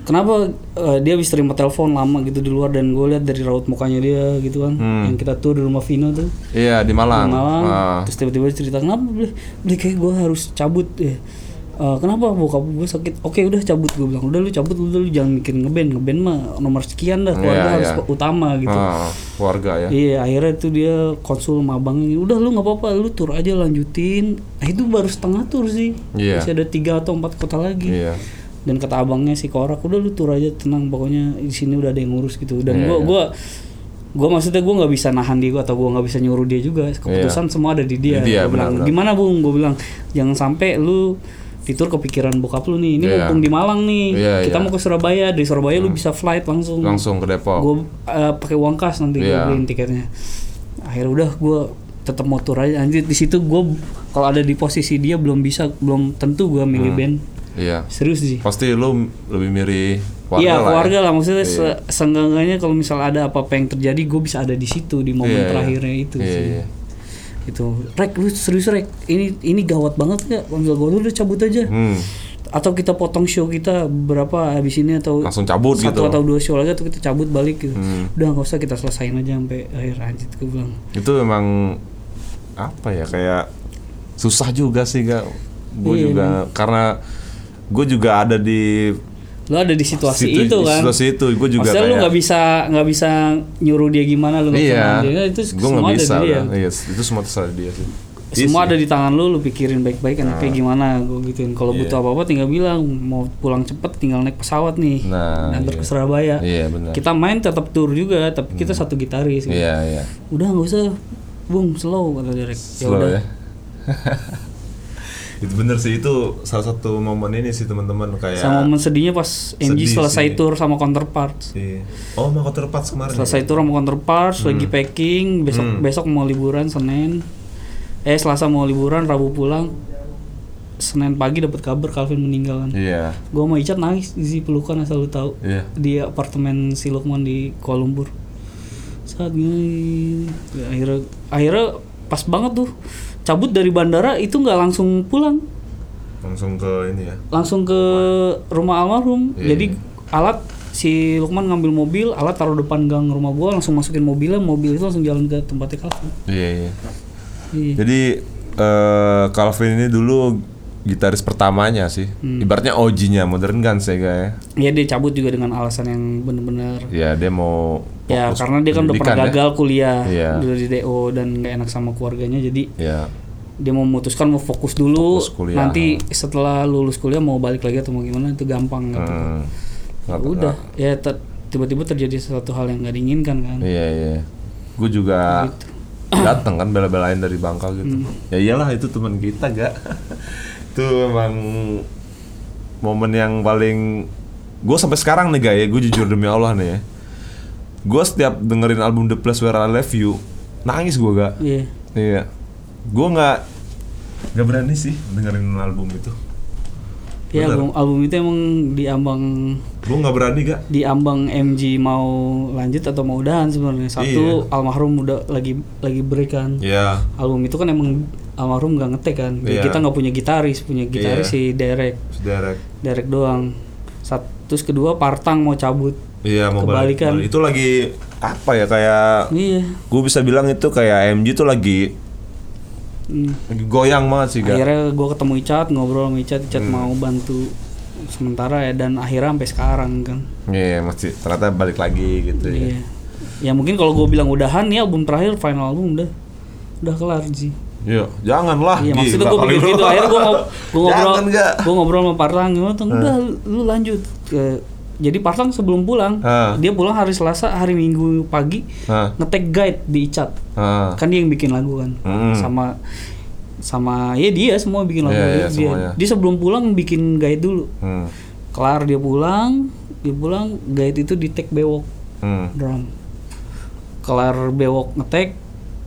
Kenapa eh, dia bisa terima telepon lama gitu di luar dan gue lihat dari raut mukanya dia gitu kan yang kita tour di rumah Vino tuh.
Iya di Malang.
Malang.
Ah.
terus tiba-tiba cerita kenapa beli beli kayak gue harus cabut ya "Eh, kenapa bokap gue sakit oke udah cabut gue bilang udah lu cabut udah lu jangan mikirin ngeband ngeband mah nomor sekian dah keluarga
Iya,
harus
iya.
utama gitu
Ah, keluarga ya.
Iya akhirnya tuh dia konsul sama abangnya udah lu nggak apa-apa lu tur aja lanjutin nah, itu baru setengah tur sih
Iya.
masih ada tiga atau empat kota lagi
Iya.
dan kata abangnya si korak udah lu tur aja tenang pokoknya di sini udah ada yang ngurus gitu dan gua
iya.
gua gua maksudnya gua nggak bisa nahan dia gua atau gua nggak bisa nyuruh dia juga keputusan semua ada di dia,
Di dia,
Gua bilang
benar-benar.
gimana bung gua bilang jangan sampai lu di tur kepikiran bokap lu nih ini
Iya.
mumpung di Malang nih
Iya,
kita
iya. Hmm.
mau ke Surabaya dari Surabaya lu bisa flight langsung
Langsung ke Depok.
gue pakai uang kas nanti gue
Iya.
beliin tiketnya akhirnya udah gue tetap mau tur aja anjir di situ gue kalau ada di posisi dia belum bisa belum tentu gue milih band
Iya.
serius sih
Pasti lu lebih mirip keluarga
Iya
lah. ya.
keluarga lah maksudnya se seenggaknya kalau misal ada apa-apa yang terjadi gue bisa ada di situ di momen
Iya, iya.
terakhirnya itu
Iya,
sih
iya.
Itu rek lu serius rek ini ini gawat banget nggak misal gue udah cabut aja
Hmm.
atau kita potong show kita berapa habis ini atau
Langsung cabut
satu
gitu.
atau dua show lagi atau kita cabut balik gitu
Hmm.
udah nggak usah kita selesain aja sampai akhir anjir gue bilang
Itu memang apa ya kayak susah juga sih gak. Gue
Iya,
juga karena gue juga ada di
lo ada di situasi
situ-
itu kan
Situasi itu gue juga
Maksudnya lu
kayak
nggak bisa nggak bisa nyuruh dia gimana lu nggak
Iya,
dia itu
gue
semua
nggak
ada
bisa
di dia
kan. Iya, itu semua terserah dia sih. Iya
semua ada di tangan lu lu pikirin baik-baik enaknya gimana gue gituin kalau
Iya.
butuh apa-apa tinggal bilang mau pulang cepet tinggal naik pesawat nih
Nah,
antar
iya.
ke Surabaya
Iya benar.
kita main tetap tour juga tapi kita satu gitaris gitu.
Iya iya.
udah nggak usah bung slow kata Derek ya udah
ya. itu bener sih itu salah satu momen ini sih teman-teman kayak
sama momen sedihnya pas MG
Sedih
selesai
sih.
tour sama counterparts.
Si oh mau counterparts kemarin
selesai tour sama counterparts lagi packing besok
Hmm.
besok mau liburan Senin. Eh Selasa mau liburan Rabu pulang. Senin pagi dapat kabar Calvin meninggal kan.
Iya.
Gue sama Icat nangis di pelukan asal lu tahu.
Iya.
Di apartemen si Lukman di Kuala Lumpur. Saat gini akhirnya akhirnya pas banget tuh cabut dari bandara itu nggak langsung pulang
langsung ke ini ya
langsung ke rumah almarhum
Iya.
jadi alat si Lukman ngambil mobil alat taruh depan gang rumah gua langsung masukin mobilnya mobil itu langsung jalan ke tempatnya Calvin
iya iya
Iya.
jadi eh Calvin ini dulu gitaris pertamanya sih
Hmm.
ibaratnya OG-nya modern Guns ya guys
ya dia cabut juga dengan alasan yang bener-bener
ya dia mau
ya karena dia kan udah pernah
ya.
gagal kuliah
Iya.
udah di DO dan nggak enak sama keluarganya jadi
ya
dia mau memutuskan mau fokus dulu
Fokus kuliah.
nanti setelah lulus kuliah mau balik lagi atau mau gimana itu gampang gitu.
hmm.
Ya udah ya ter- tiba-tiba terjadi sesuatu hal yang nggak diinginkan kan
Iya iya. Gue juga
Gitu.
datang kan bela-belain dari Bangka gitu.
Hmm.
Ya iyalah itu teman kita gak. itu memang momen yang paling gue sampai sekarang nih gak ya gue jujur demi Allah nih ya. Gue setiap dengerin album The Place Where I Left You nangis gue gak.
iya
Iya. Gue nggak nggak berani sih dengerin album itu.
ya
Bener.
album, album itu emang diambang
Gue nggak berani gak.
diambang MG mau lanjut atau mau udahan sebenarnya satu almarhum udah lagi lagi break kan
Iya.
album itu kan emang almarhum nggak ngetek kan
Iya.
kita nggak punya gitaris punya gitaris
Iya.
si Derek
Derek.
Derek doang Sat- terus kedua Partang mau cabut
Iya mau balik.
Kebalikan.
balik. Itu lagi apa ya kayak
iya
gue bisa bilang itu kayak MG tuh lagi
Hmm.
goyang banget sih gak
akhirnya gue ketemu Icat ngobrol sama Icat. Icat
Hmm.
mau bantu sementara ya dan akhirnya sampai sekarang kan
iya masih ternyata balik lagi gitu ya.
Iya. Ya mungkin kalau gue bilang udahan nih album terakhir final album udah. Udah kelar sih
Iya, janganlah.
Iya maksudnya gue pikir gitu. Akhirnya gue ngob ngobrol Gue ngobrol sama Partang gimana tuh Udah lu lanjut ke Jadi Partang sebelum pulang
Ah.
Dia pulang hari Selasa Hari Minggu pagi
Hah,
Ngetek guide di Icat
hah.
Kan dia yang bikin lagu kan
Hmm.
Sama Sama Ya dia semua bikin lagu
Iya,
dia,
iya,
dia, dia sebelum pulang bikin guide dulu
Hmm.
Kelar dia pulang Dia pulang Guide itu di tag bewok
Hmm.
drum Kelar bewok ngetek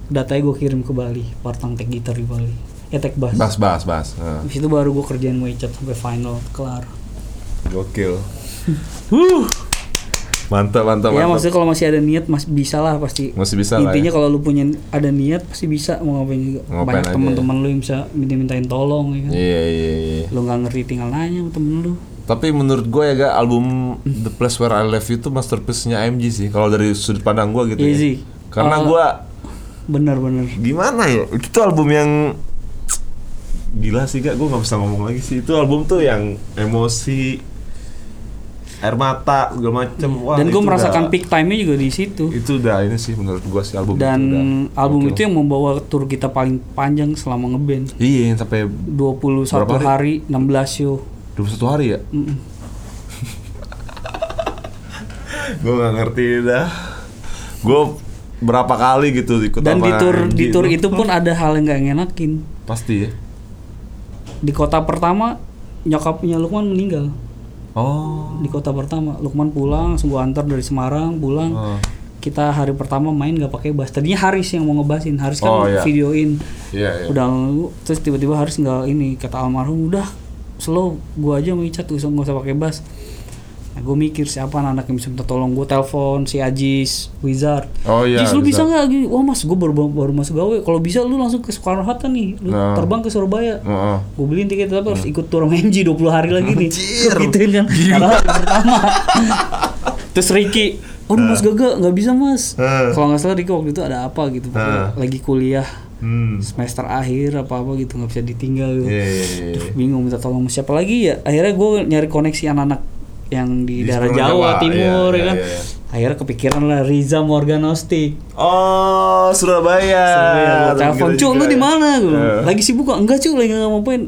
Datanya gue kirim ke Bali Partang tag gitar di Bali Ya tag bass
Bas, bas, bas. Hah.
Habis itu baru gue kerjain mau Icat sampai final kelar.
Gokil. Mantap, mantap,
ya
mantap.
maksudnya kalau masih ada niat masih bisa lah pasti.
Masih bisa lah
Intinya
ya.
kalau lu punya ada niat pasti bisa mau ngapain juga.
Ngapain
Banyak teman-teman lu yang bisa minta-mintain tolong ya kan.
Iya, iya, iya.
Lu nggak ngerti tinggal nanya sama temen lu.
Tapi menurut gue ya gak album The Place Where I Left You itu masterpiece-nya MG sih. Kalau dari sudut pandang gue gitu
Iya
ya.
sih.
Karena
Uh,
gue
Bener-bener.
gimana ya? Itu tuh album yang gila sih gak gue nggak bisa ngomong lagi sih itu album tuh yang emosi air mata segala macem. Wah,
dan gue merasakan
udah-
peak time-nya juga di situ.
Itu udah ini sih menurut gue sih album
dan
itu udah
album
gokil.
itu yang membawa tour kita paling panjang selama ngeband.
Iya yang sampai
21
Berapa
hari? 16 show
21 hari ya?
Mm-mm.
gue nggak ngerti dah. Gue berapa kali gitu ikut
dan di tour
MG
di tour itu. pun ada hal yang gak ngenakin.
Pasti ya.
Di kota pertama nyokapnya Lukman meninggal
oh.
Di kota pertama Lukman pulang langsung gua antar dari Semarang pulang.
Oh.
kita hari pertama main gak pakai bass tadinya Haris yang mau ngebasin. Haris kan
Oh, iya.
videoin.
Iya iya.
Udah terus tiba-tiba Haris nggak ini kata almarhum udah slow gua aja mau icat tuh nggak usah pakai bass nah, gue mikir siapa anak yang bisa minta tolong gue telepon si Ajis Wizard
oh iya
Jis lu bisa nggak gini? Wah mas, gue baru baru masuk gawe. Kalau bisa lu langsung ke Soekarno Hatta nih, lu
Nah.
terbang ke Surabaya.
Heeh.
Gue beliin tiket tapi harus ikut tour MG 20 hari lagi nih.
Anjir.
Gituin kan. Padahal pertama. Terus Ricky, oh mas gagal nggak bisa mas.
Eh.
Kalau nggak salah Ricky waktu itu ada apa gitu,
Eh.
lagi kuliah
hmm
semester akhir apa apa gitu nggak bisa ditinggal. Gitu.
iya iya iya
Duh, bingung minta tolong siapa lagi ya. Akhirnya gue nyari koneksi anak-anak yang di,
Di
daerah Jawa,
Jawa,
Timur
iya,
ya kan.
iya, iya.
Akhirnya kepikiran lah Riza Morganostik.
oh Surabaya
Surabaya telepon,
kita
"Cuk, lu di
ya."
mana?"
Eh.
Lagi sibuk kok? Enggak, Cuk, lagi nggak ngapain.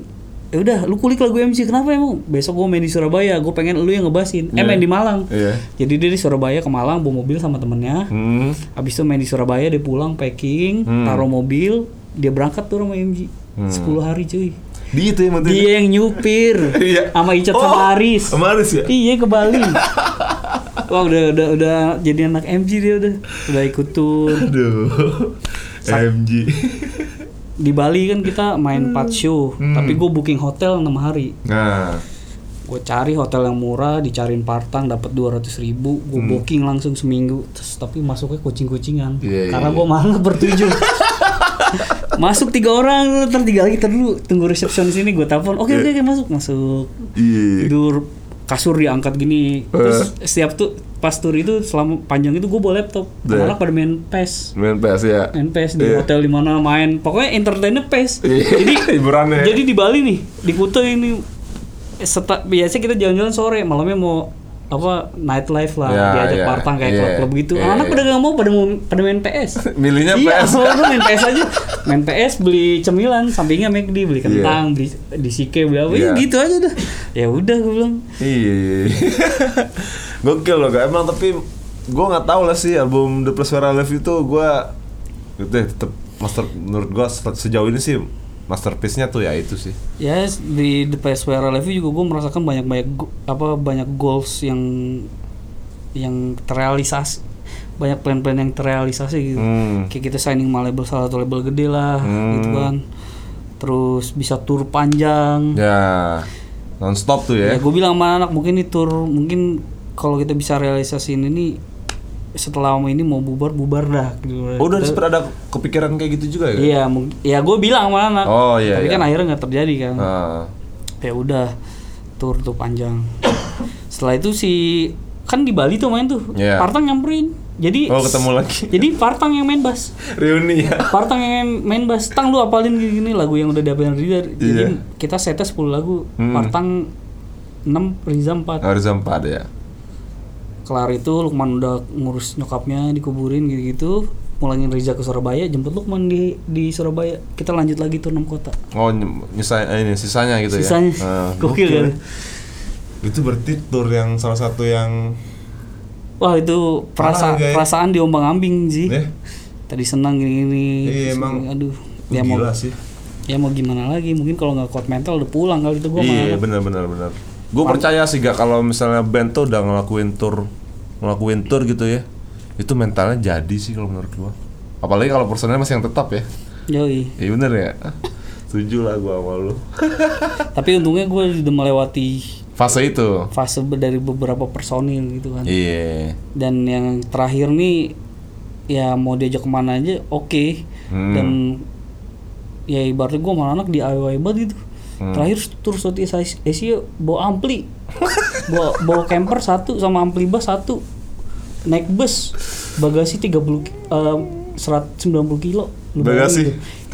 Ya udah, lu kulik lagu MC. Kenapa emang? Besok gua main di Surabaya. Gue pengen lu yang ngebasin. Eh,
Iya.
main di Malang.
iya
Jadi dia di Surabaya ke Malang bawa mobil sama temennya.
hmm
Habis itu main di Surabaya, dia pulang packing,
Hmm.
taruh mobil, dia berangkat tuh sama MG. 10 hari cuy.
Di itu yang
Dia yang nyupir
Iya.
sama Icat
Oh,
sama Aris.
sama Aris ya
Iya ke Bali. Wah udah udah udah jadi anak MG dia udah udah ikut tour.
aduh MG
di Bali kan kita main 4 show,
Hmm.
tapi gue booking hotel 6 hari.
nah
Gue cari hotel yang murah, dicariin partang dapat 200 ribu, gue
Hmm.
booking langsung seminggu, terus tapi masuknya kucing-kucingan,
Iya,
karena
iya,
gue malah bertujuh. masuk tiga orang, terus tiga lagi terus dulu. Tunggu resepsionis ini gue telepon, oke oke oke masuk. Masuk.
Iya.
Tidur kasur diangkat gini, terus setiap tuh pas tour itu selama panjang itu gue bawa laptop,
Iya.
malah pada main PES.
Main PS ya
main PES di
Iya.
hotel di mana main. Pokoknya entertainnya PES.
Iya,
jadi
hiburannya.
jadi di Bali nih di Kuta ini seta, biasanya kita jalan-jalan sore. Malamnya mau apa nightlife lah
Ya,
diajak
ya,
partang kayak
iya,
klub-klub gitu.
iya,
anak
iya.
pada gak mau pada mau pada main PS
milihnya
iya
PS
awalnya main PS aja. Main PS beli cemilan sampingnya McD beli kentang beli di Sike beli apa. Ya
Iya.
gitu aja dah. Ya udah gue bilang.
Iya, iya, iya. gokil loh gak emang tapi gue nggak tahu lah sih album The Plus I Live itu gue gitu ya tetap master menurut gue sejauh ini sih masterpiece-nya tuh ya itu sih.
Ya di The PS Where I Live You juga gue merasakan banyak banyak apa banyak goals yang yang terrealisasi banyak plan-plan yang terrealisasi gitu.
Hmm.
kayak kita signing sama label salah satu label gede lah
Hmm.
gitu kan. Terus bisa tour panjang.
Ya nonstop tuh
ya,
ya
gue bilang sama anak mungkin ini tour mungkin kalau kita bisa realisasiin ini setelah lama ini mau bubar bubar dah gitu.
oh, udah sempat ada kepikiran kayak gitu juga ya?
Iya ya gue bilang sama anak
Oh, iya,
tapi
iya.
kan akhirnya nggak terjadi kan.
Ah.
ya udah tour tuh panjang. Setelah itu si kan di Bali tuh main tuh
Iya.
Partang nyamperin. Jadi
oh ketemu lagi.
Jadi Partang yang main bass.
Reuni ya.
Partang yang main bass. Tang lu apalin gini, gini lagu yang udah diapalin Riza jadi
Iya.
kita setnya 10 lagu.
Hmm.
Partang 6 Riza 4
Harus empat ya
kelar itu Lukman udah ngurus nyokapnya dikuburin gitu-gitu pulangin Riza ke Surabaya jemput Lukman di di Surabaya kita lanjut lagi tuh 6 kota
oh ny- nyisa eh, ini sisanya gitu
sisanya
ya Ah,
gokil kan
itu berarti tour yang salah satu yang
Wah itu perasa
guys.
perasaan diombang ambing sih.
eh
Tadi senang gini-gini.
Iya, emang.
Aduh. Ya mau
sih
ya mau gimana lagi? Mungkin kalau nggak kuat mental udah pulang kali itu gua
iya
malah.
benar benar benar gue percaya sih gak kalau misalnya band tuh udah ngelakuin tour ngelakuin tour gitu ya itu mentalnya jadi sih kalau menurut gua apalagi kalau personelnya masih yang tetap ya
Yoi.
iya bener ya setuju lah gua sama lu
Tapi untungnya gue udah melewati
fase itu
fase dari beberapa personil gitu kan.
iya
Dan yang terakhir nih ya mau diajak ke mana aja oke.
Hmm.
Dan ya ibaratnya gue sama anak di DIY banget gitu.
Hmm.
Terakhir tur Southeast Asia- bawa ampli, bawa, bawa camper satu sama ampli bass satu, naik bus, bagasi 30 ki- eh, 190 kilo. Lu bayangin
Bagasi?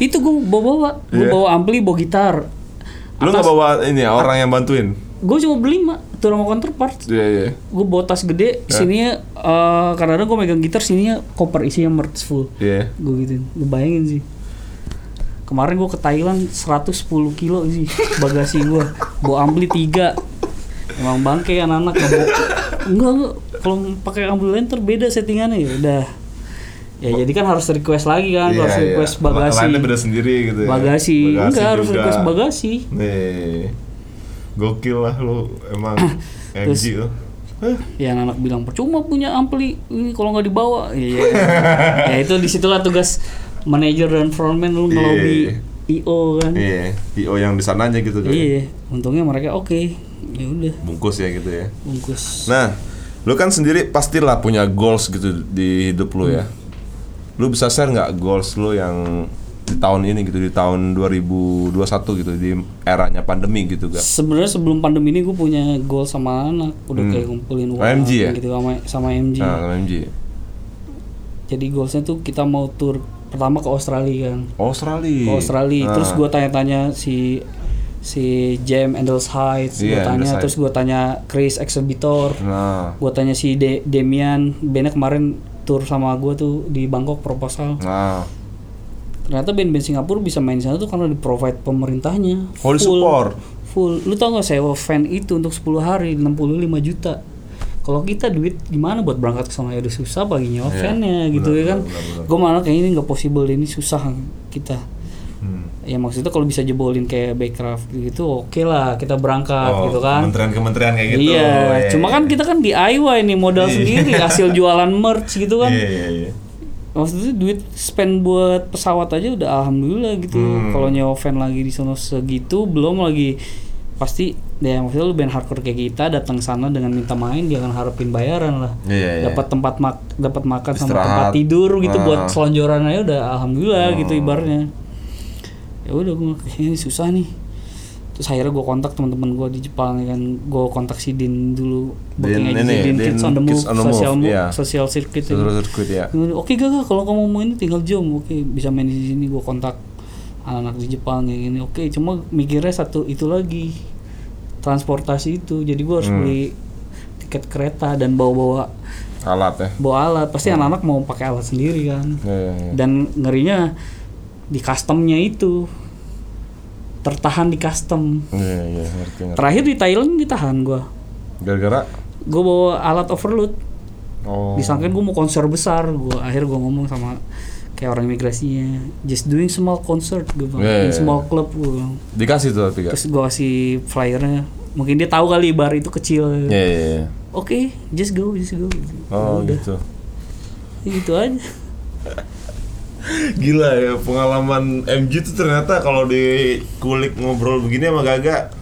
Itu gue bawa bawa, gue
Iya.
bawa ampli, bawa gitar,
Lu nggak bawa ini ya, orang yang bantuin?
gue cuma beli mak tuh sama counterpart
Iya iya.
gue bawa tas gede sininya eh kadang-kadang gue megang gitar sininya koper isinya merch full
Iya.
gue gituin lu bayangin sih kemarin gue ke Thailand 110 kilo sih bagasi gue bawa ampli 3 emang bangke anak-anak enggak enggak kalau pakai ampli lain tuh beda settingannya ya udah. Ya jadi kan harus request lagi kan
Iya,
harus
iya.
request bagasi.
Lainnya beda sendiri gitu ya.
bagasi. Enggak harus
juga.
request bagasi.
Nih. Gokil lah lu emang. MG lu.
Ya anak-anak bilang percuma punya ampli ini kalau nggak dibawa. Iya. Ya itu di situlah tugas manajer dan frontman lu ngelobi io kan
Iya, IO yang di sananya gitu kan.
iya untungnya mereka oke ya udah
Bungkus ya gitu ya.
bungkus
Nah, lu kan sendiri pastilah punya goals gitu di hidup lu ya. Lu bisa share nggak goals lu yang di tahun ini gitu di tahun 2021 gitu di eranya pandemi gitu gak?
sebenarnya sebelum pandemi ini gue punya goal sama anak udah kayak ngumpulin uang
MG ya?
gitu sama sama MG
Nah, MG.
jadi goalsnya tuh kita mau tour pertama ke Australia kan
Australia.
ke Australia.
Nah,
terus gue tanya-tanya si si Jam Endels Heights. Gue
Iya,
tanya terus gue tanya Chris Exhibitor.
Nah,
gue tanya si De Demian. Bandnya kemarin tour sama gue tuh di Bangkok proposal.
Nah.
ternyata band-band Singapura bisa main di sana tuh karena di provide pemerintahnya.
Oh, di support.
full. Lu tau gak sewa fan itu untuk 10 hari? 65 juta kalau kita duit gimana buat berangkat ke sana ya udah susah bagi nyewa
Iya,
fannya gitu ya kan gue malah kayak ini nggak possible ini susah kita
Hmm.
ya maksudnya kalau bisa jebolin kayak Backcraft gitu oke lah kita berangkat
Oh,
gitu kan
Kementerian-kementerian kayak gitu.
iya
ya,
cuma
ya.
kan kita kan DIY nih modal sendiri hasil jualan merch gitu kan
Iya, iya, iya.
maksudnya duit spend buat pesawat aja udah alhamdulillah gitu
Hmm.
kalau nyewa fan lagi di sana segitu belum lagi pasti ya maksudnya lu band hardcore kayak kita datang sana dengan minta main jangan harapin bayaran lah
Iya, iya.
dapat tempat mak dapat makan sama
Istirahat.
tempat tidur gitu
Ah.
buat selonjoran aja udah alhamdulillah
Oh.
gitu ibarnya ya udah gue ini susah nih terus akhirnya gue kontak teman-teman gue di Jepang ya kan gue kontak si Din dulu booking
Din
agency
ini,
Din Kids on the Move
on the Move,
social move
iya.
social circuit ya.
Sirkuit ya.
Oke gak gak kalau kamu mau ini tinggal jom oke bisa main di sini gue kontak anak-anak di Jepang kayak gini oke cuma mikirnya satu itu lagi transportasi itu jadi gue harus
Hmm.
beli tiket kereta dan bawa-bawa
Alat ya.
bawa alat pasti anak-anak mau pakai alat sendiri kan
Iya, iya, iya.
dan ngerinya di customnya itu tertahan di custom
Iya, iya, ngerti, ngerti.
terakhir di Thailand ditahan gue
Gara-gara
gue bawa alat overload
oh.
disangkain gue mau konser besar gue akhir gue ngomong sama kayak orang imigrasinya just doing small concert gue bilang
Yeah,
in
yeah,
small club gue bilang
dikasih tuh tapi gak?
terus gue kasih flyernya mungkin dia tahu kali bar itu kecil
Iya, iya, iya.
oke just go just go
Oh,
udah
gitu.
gitu aja
Gila ya pengalaman MG tuh ternyata kalau di kulik ngobrol begini sama Gaga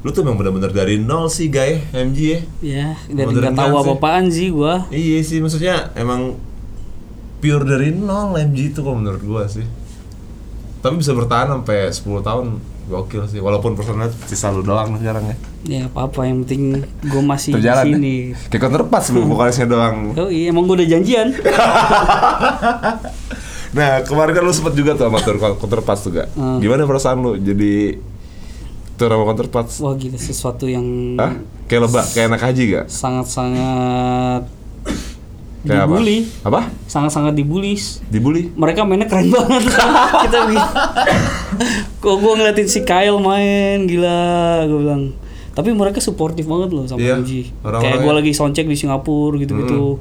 Lu tuh memang benar-benar dari nol sih guys MG ya
ya dari nggak tahu apa
ya.
apaan sih gue
Iya sih maksudnya emang pure dari nol MG itu kalau menurut gua sih Tapi bisa bertahan sampai 10 tahun gokil sih walaupun personal sisa lu doang sekarang ya
ya apa apa yang penting gue masih
Terjalan
di
ya?
sini
Kayak counterpass lu vokalisnya doang
oh iya emang gue udah janjian
Nah kemarin kan lu sempet juga tuh sama tour counterpass tuh gak?
Hmm.
Gimana perasaan lu jadi tour sama counterpass?
wah gitu sesuatu yang
Hah? Kayak lebak, kayak anak haji gak?
sangat-sangat
Kayak
dibully.
Apa?
Sangat-sangat dibully
Dibully?
mereka mainnya keren banget. Kita kok gue ngeliatin si Kyle main gila gue bilang. Tapi mereka suportif banget loh sama
Iya,
MG
orang-orangnya.
kayak gue lagi soundcheck di Singapura gitu-gitu.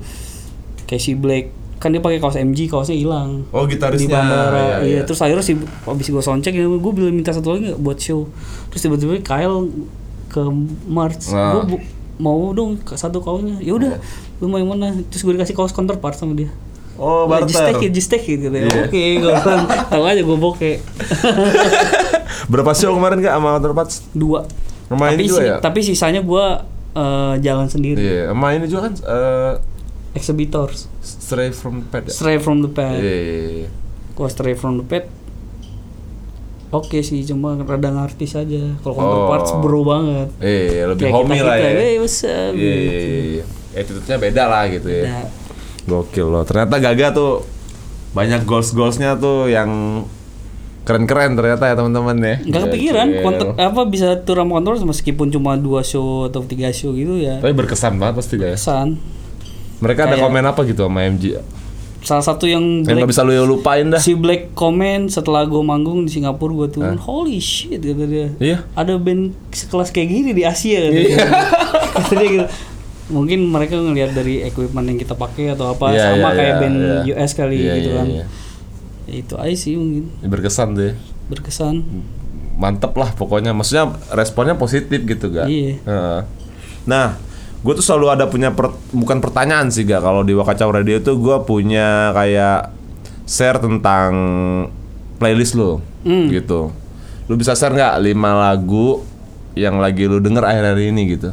Kayak si Blake kan dia pakai kaos MG kaosnya hilang.
Oh
di
gitarisnya.
bandara.
Iya,
iya,
iya.
terus akhirnya si abis gue soundcheck ya gue bilang minta satu lagi buat show. Terus tiba-tiba Kyle ke March.
Nah.
gue mau dong satu kaosnya. Ya udah lu mau yang mana terus gue dikasih kaos counterpart sama dia
Oh
Oh, just
barter
take it, just take it gitu ya.
Iya.
Oke, gue bilang, tahu aja gue bokeh.
Berapa show kemarin gak sama counterpass?
Dua.
Main
tapi,
juga
si-
ya?
tapi sisanya gue eh, jalan sendiri.
Iya, sama ini juga kan eh,
Exhibitors.
Stray from Pad ya?
Stray from the pad.
Iya, iya, iya.
Gue stray from the pad. Oke sih, cuma rada ngartis aja. Kalau
Oh.
counterparts bro banget.
Iya, lebih
Kayak
homey
kita-kita,
lah ya
"Hey, what's up?"
Iya,
gitu.
iya, iya. Attitude-nya beda lah gitu ya
Nah,
Gokil loh. Ternyata Gaga tuh banyak goals goalsnya tuh yang Keren-keren ternyata ya teman-teman ya.
nggak kepikiran
Gokil.
konten apa bisa tour sama kontrol meskipun cuma dua show atau tiga show gitu ya
Tapi berkesan banget pasti guys.
kesan
Mereka ada
Kayak-
komen apa gitu sama MG?
salah satu yang
Yang
Black,
nggak bisa lu lupain dah.
si Black komen setelah gue manggung di Singapura gue turun holy shit kata dia
Iya.
ada band sekelas kayak gini di Asia dia. Kata dia gitu. Mungkin mereka ngelihat dari equipment yang kita pakai atau apa
Iya,
sama
iya,
kayak
iya,
band
iya.
US kali
Iya,
gitu
iya,
kan
iya.
Ya, itu aja sih mungkin
Berkesan tuh ya.
berkesan
Mantep lah pokoknya. Maksudnya responnya positif gitu gak?
Iya.
Heeh. Nah, gue tuh selalu ada punya per- bukan pertanyaan sih gak kalau di Wakacau Radio tuh gue punya kayak share tentang playlist lo
Hmm.
gitu. Lu bisa share nggak lima lagu yang lagi lu denger akhir-akhir ini gitu?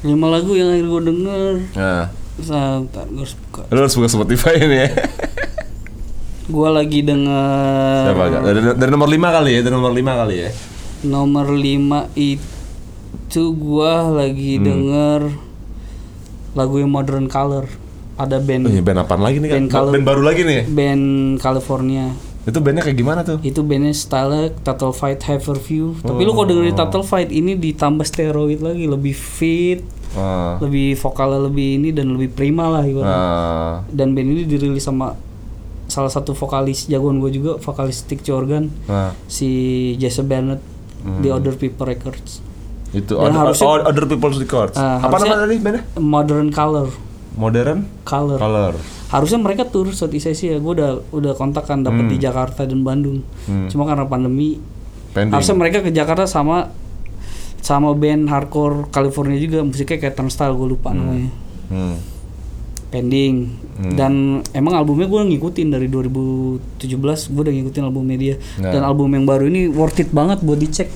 Lima lagu yang akhir gue denger
Nah,
gue harus buka.
lu harus buka Spotify ini ya.
Gue lagi denger
Siapa? Dari, dari nomor 5 kali ya, dari nomor 5 kali ya.
nomor 5 itu gua lagi
Hmm.
denger lagu yang Modern Color. Ada band
Oh, ini band apaan lagi nih kan?
Band
Band baru lagi nih.
band California.
Itu bandnya kayak gimana tuh?
Itu bandnya style Total Fight Haverview. Tapi lu kalau dengerin Total Fight ini ditambah steroid lagi, lebih fit,
Ah.
lebih vokalnya lebih ini dan lebih prima lah ibaratnya.
Ah.
Dan band ini dirilis sama salah satu vokalis jagoan gue juga, vokalis Stick to Organ,
Nah,
si Jesse Bennett di Other People Records.
itu
Dan
other,
harusnya-
oh, other People's Records.
Ah,
Apa nama tadi bandnya?
Modern Color,
Modern
Color.
Color.
Harusnya mereka tur Southeast Asia. Gue udah udah kontak kan dapat
Hmm.
di Jakarta dan Bandung. Cuma karena pandemi,
Pending.
harusnya mereka ke Jakarta sama sama band hardcore California juga musiknya kayak Turnstile gue lupa namanya.
Hmm.
Pending. Dan emang albumnya gue ngikutin dari 2017 gue udah ngikutin albumnya dia.
Nah.
Dan album yang baru ini worth it banget buat dicek.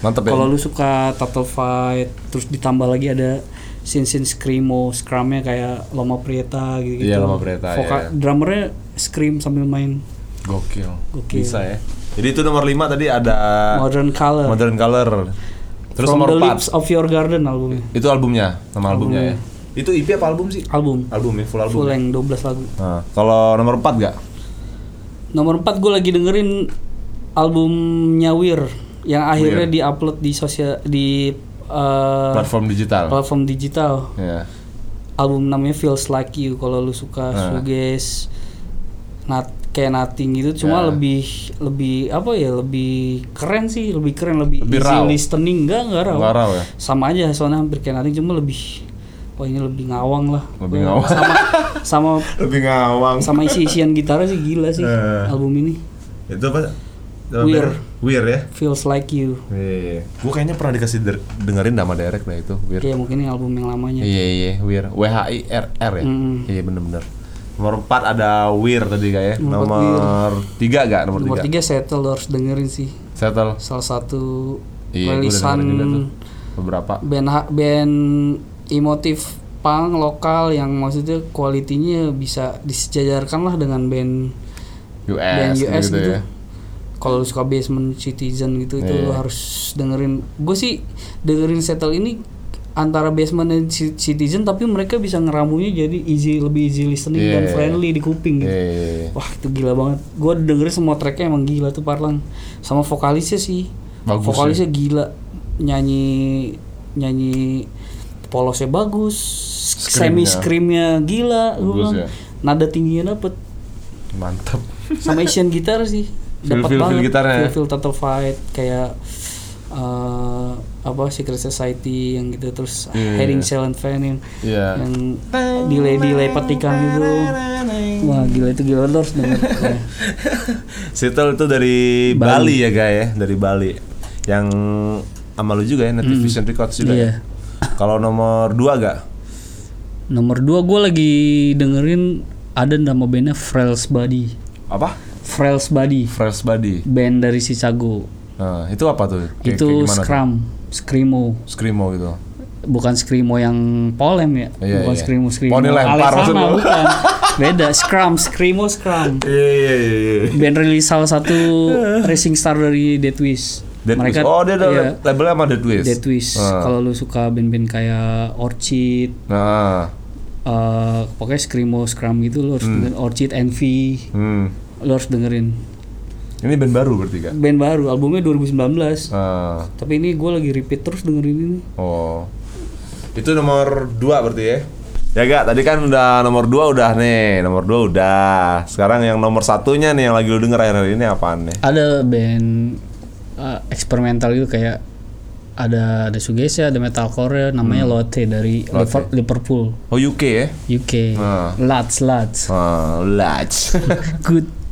Mantep ya.
Kalau lu suka Total Fight, terus ditambah lagi ada scene-scene screamo, scrumnya kayak Loma Prieta gitu.
Iya, Loma Prieta,
Voka-
iya.
Drummernya scream sambil main
Gokil.
Gokil.
Bisa ya. Jadi itu nomor 5 tadi ada
Modern Color.
Modern Color. Terus
From
nomor
the
4
Lips of Your Garden albumnya.
itu albumnya, nama albumnya ya. Itu EP apa album sih?
Album.
Album ya, full album.
Full
ya?
length 12 lagu.
Nah, kalau nomor 4 gak?
Nomor 4 gue lagi dengerin albumnya Wir yang akhirnya diupload di sosial di uh,
Platform digital.
platform digital.
Ya.
album namanya Feels Like You kalau lu suka
Nah.
shoegaze nat kayak nothing gitu cuma
Ya.
lebih lebih apa ya lebih keren sih lebih keren lebih,
Lebih
easy
raw.
listening enggak enggak raw.
Raw ya?
sama aja soalnya hampir kayak nothing cuma lebih oh ini lebih ngawang lah
Lebih
Gua-
ngawang.
sama sama
Lebih ngawang.
sama isi-isian gitarnya sih gila sih
Eh.
album ini
Itu apa?
Weir.
Weir ya.
Feels Like You
Iya. Gue kayaknya pernah dikasih dengerin nama Derek lah itu, Weir.
ya mungkin ini album yang lamanya
Iya iya, Wir. W H I R R ya.
Mm.
Iya bener-bener. Nomor 4 ada Wir tadi kayak.
Nomor empat
Nomor 3 gak? Nomor,
nomor
3.
tiga Settle lu harus dengerin sih
Settle.
salah satu
Iya,
rilisan
dengerin juga tuh. Beberapa.
band ha- band emotif punk lokal yang maksudnya kualitinya bisa disejajarkan lah dengan band
US,
band US
gitu,
gitu.
ya.
Kalau lu suka basement citizen gitu itu
Iya.
lu harus dengerin. Gue sih dengerin settle ini antara basement dan Ci- citizen tapi mereka bisa ngeramunya jadi easy lebih easy listening
Iya,
dan
iya,
friendly di kuping gitu.
Iya, iya, iya.
Wah itu gila banget. Gue dengerin semua tracknya emang gila tuh Parlang. Sama vokalisnya sih.
Bagus
vokalisnya gila. Nyanyi nyanyi polosnya bagus. Semi
Screamnya.
gila.
Bagus
bilang.
ya.
Nada tingginya dapet.
Mantap.
Sama Asian gitar sih.
Feel-
Dapat
feel- feel gitarnya ya?
Feel, feel total fight kayak eh, apa Secret Society yang gitu terus
Iya,
Heading
iya.
Silent Fan yang
Iya.
yang delay delay petikan gitu. Wah gila itu gila harus denger.
Settle itu dari Bali, ya guys ya, dari Bali. Yang sama lu juga ya, Native Vision Records juga
Iya.
ya. Kalau nomor 2 gak?
Nomor dua gue lagi dengerin ada nama bandnya Frail's Body.
Apa?
Frail's Body,
Fresh Body.
band dari Chicago.
Nah, itu apa tuh? Kayak-
itu
kayak gimana tuh?
Scrum, Screamo.
Screamo gitu.
Bukan Screamo yang polem ya,
Iya,
bukan
iya.
Screamo Screamo.
Poni lempar maksud lu.
bukan. Beda, Scrum, Screamo Scrum.
Iya iya iya. iya.
Band rilis salah satu racing star dari Dead Wish.
Dead Wish. Oh, dia ada
iya,
labelnya sama Dead Wish.
Dead Wish.
Ah.
Kalau lu suka band-band kayak Orchid,
Nah,
eh pokoknya Screamo Scrum gitu lu harus dengerin Orchid Envy,
hmm.
Lu harus dengerin.
Ini band baru berarti kan?
band baru albumnya 2019
Ah,
tapi ini gue lagi repeat terus dengerin ini
oh. Itu nomor 2 berarti ya? Ya gak, tadi kan udah nomor 2 udah nih, nomor 2 udah. Sekarang yang nomor satunya nih yang lagi lu denger akhir-akhir ini apaan nih?
ada band uh, eksperimental gitu kayak ada ada Suggestion, ada metalcore namanya Lotte dari
Hmm. Lotte.
Liver- Liverpool
Oh UK ya?
UK
Ah.
Lads Lads
Ah, Lats.
good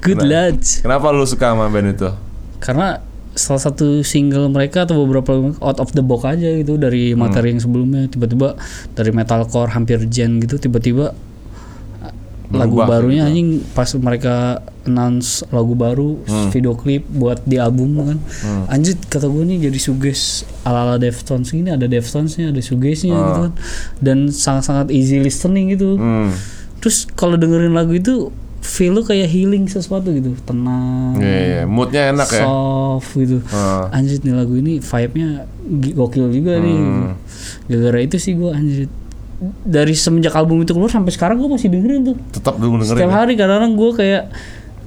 good lads
Kenapa lu suka sama band itu?
karena salah satu single mereka atau beberapa lagu out of the box aja gitu dari
Hmm.
materi yang sebelumnya tiba-tiba dari metalcore hampir gen gitu tiba-tiba lagu
Berubah
barunya
gitu.
anjing pas mereka announce lagu baru
Hmm.
video klip buat di album kan anjir kata gue nih jadi suges ala ala Deftones ini ada Deftonesnya ada sugesnya
Ah.
gitu kan dan sangat-sangat easy listening gitu
Hmm.
terus kalau dengerin lagu itu feel lu kayak healing sesuatu gitu tenang
Iya, iya. moodnya enak ya.
soft gitu
Ah.
anjir nih lagu ini vibe-nya gokil juga nih
Hmm.
gitu. gara-gara itu sih gue anjir dari semenjak album itu keluar sampai sekarang gue masih dengerin tuh
Tetap dulu dengerin.
setiap
ya?
hari kadang-kadang gue kayak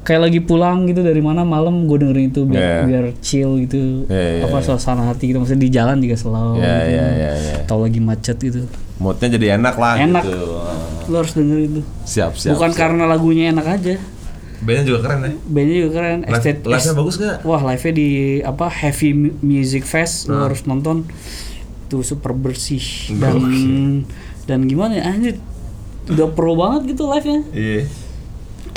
kayak lagi pulang gitu dari mana malam gue dengerin itu biar
Yeah.
biar chill gitu
Yeah, yeah,
apa
yeah.
suasana hati gitu maksudnya di jalan juga slow
Iya,
gitu.
iya, iya, iya.
atau lagi macet gitu
Moodnya jadi enak lah
Enak.
gitu.
Lo harus dengerin itu
Siap, siap.
bukan
siap.
karena lagunya enak aja
Bandnya juga keren ya.
bandnya juga keren
Live,
Estet-
live-nya bagus gak?
Wah live nya di apa Heavy Mu- Music Fest
Ah.
lo harus nonton tuh super bersih dan dan gimana ya anjir udah pro banget gitu live nya
Iya.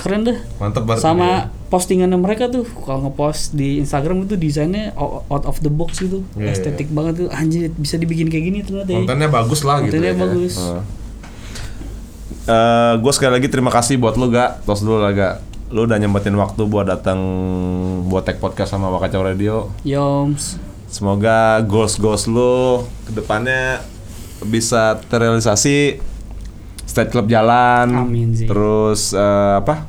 Keren dah
Mantep banget.
sama postingannya mereka tuh kalau ngepost di Instagram itu desainnya out of the box gitu
Iya,
estetik banget tuh anjir bisa dibikin kayak gini ternyata ya.
Kontennya bagus lah gitu.
Kontennya
ya.
bagus.
gue sekali lagi terima kasih buat lu gak tos dulu lah gak lu udah nyempetin waktu buat datang buat tag podcast sama Wakacau Radio
Yoms
semoga goals goals lu ke depannya bisa terrealisasi state club jalan
Amin sih.
terus eh, apa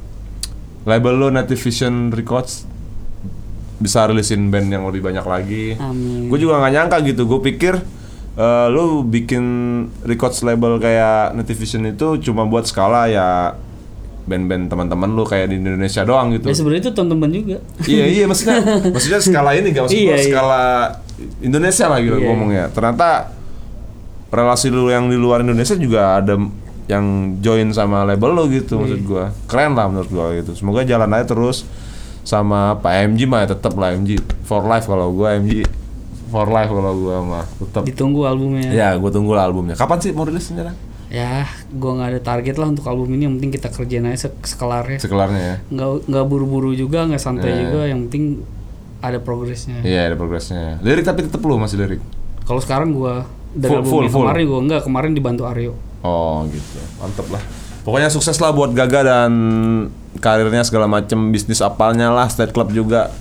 label lu Native Vision Records bisa rilisin band yang lebih banyak lagi.
Amin.
Gue juga nggak nyangka gitu. Gue pikir eh, lu bikin records label kayak Native Vision itu cuma buat skala ya band-band teman-teman lu kayak di Indonesia doang gitu.
Ya sebenarnya itu teman-teman juga.
Iya iya maksudnya maksudnya skala ini gak maksud
Iya, iya.
skala Indonesia lah gitu
Iya,
ngomongnya. Ternyata relasi lu yang di luar Indonesia juga ada yang join sama label lu gitu maksud
Iya.
gua. Keren lah menurut gua gitu. Semoga jalan aja terus sama Pak MG mah ya tetap lah MG for life kalau gua MG for life kalau gua mah tetap
ditunggu albumnya.
Ya gua tunggu lah albumnya. Kapan sih mau rilis sekarang
ya gua nggak ada target lah untuk album ini. Yang penting kita kerjain aja sek- sekelarnya.
Sekelarnya ya?
Nggak nggak buru-buru juga nggak santai
Iya.
juga. Yang penting ada progresnya.
Iya ada progresnya. Lirik tapi tetap lu masih lirik?
Kalau sekarang gua dari
Full-
album
full- full.
kemarin gua nggak. Kemarin dibantu Aryo
Oh gitu, mantep lah. Pokoknya sukses lah buat Gaga dan karirnya segala macem bisnis apalnya lah, state club juga.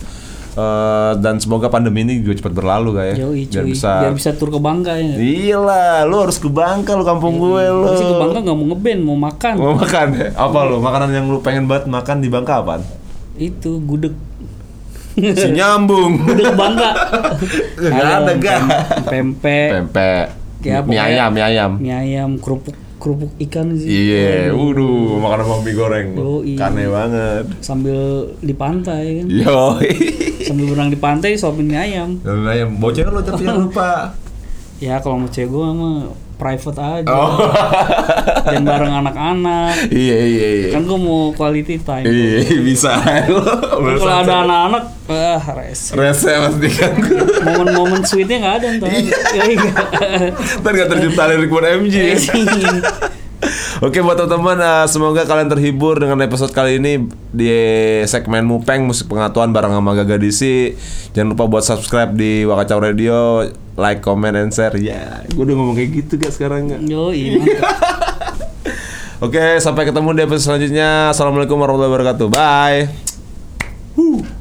Eh, dan semoga pandemi ini juga cepat berlalu kayak.
Yoi,
Biar bisa.
biar bisa tur ke Bangka ya
Iya lah, lu harus ke Bangka lu kampung gue lu.
Gua sih ke Bangka nggak mau ngeband mau makan
Mau makan ya? Apa lu? Makanan yang lu pengen banget makan di Bangka apaan?
itu gudeg
Si nyambung.
gudeg Bangka
ada gak?
pempek
Pempek.
Ya,
mie ayam, mie ayam.
mie ayam kerupuk kerupuk ikan sih
Iya,
Waduh.
waduh, makan sama mie goreng.
Yoi.
Kane banget.
sambil di pantai kan
Yo.
sambil berenang di pantai suapin mie ayam
Dan ayam bocah lu tapi jangan lupa.
ya kalau mau cewek gue mah private aja
Oh.
jangan bareng anak-anak
iya iya iya.
kan gue mau quality time
Iya bisa.
Kan kalau ada anak-anak ah res
Rese pasti kan.
momen-momen sweetnya nggak ada ntar Ya, iya.
Ntar gak tercipta lirik buat MG. Oke buat teman-teman eh, semoga kalian terhibur dengan episode kali ini di segmen Mupeng musik pengetahuan bareng sama Gaga DC. Jangan lupa buat subscribe di Wakacau Radio, like, comment, and share. Ya, gue udah ngomong kayak gitu gak sekarang gak?
Yoi, mantap.
Oke, sampai ketemu di episode selanjutnya. Assalamualaikum warahmatullahi wabarakatuh. Bye.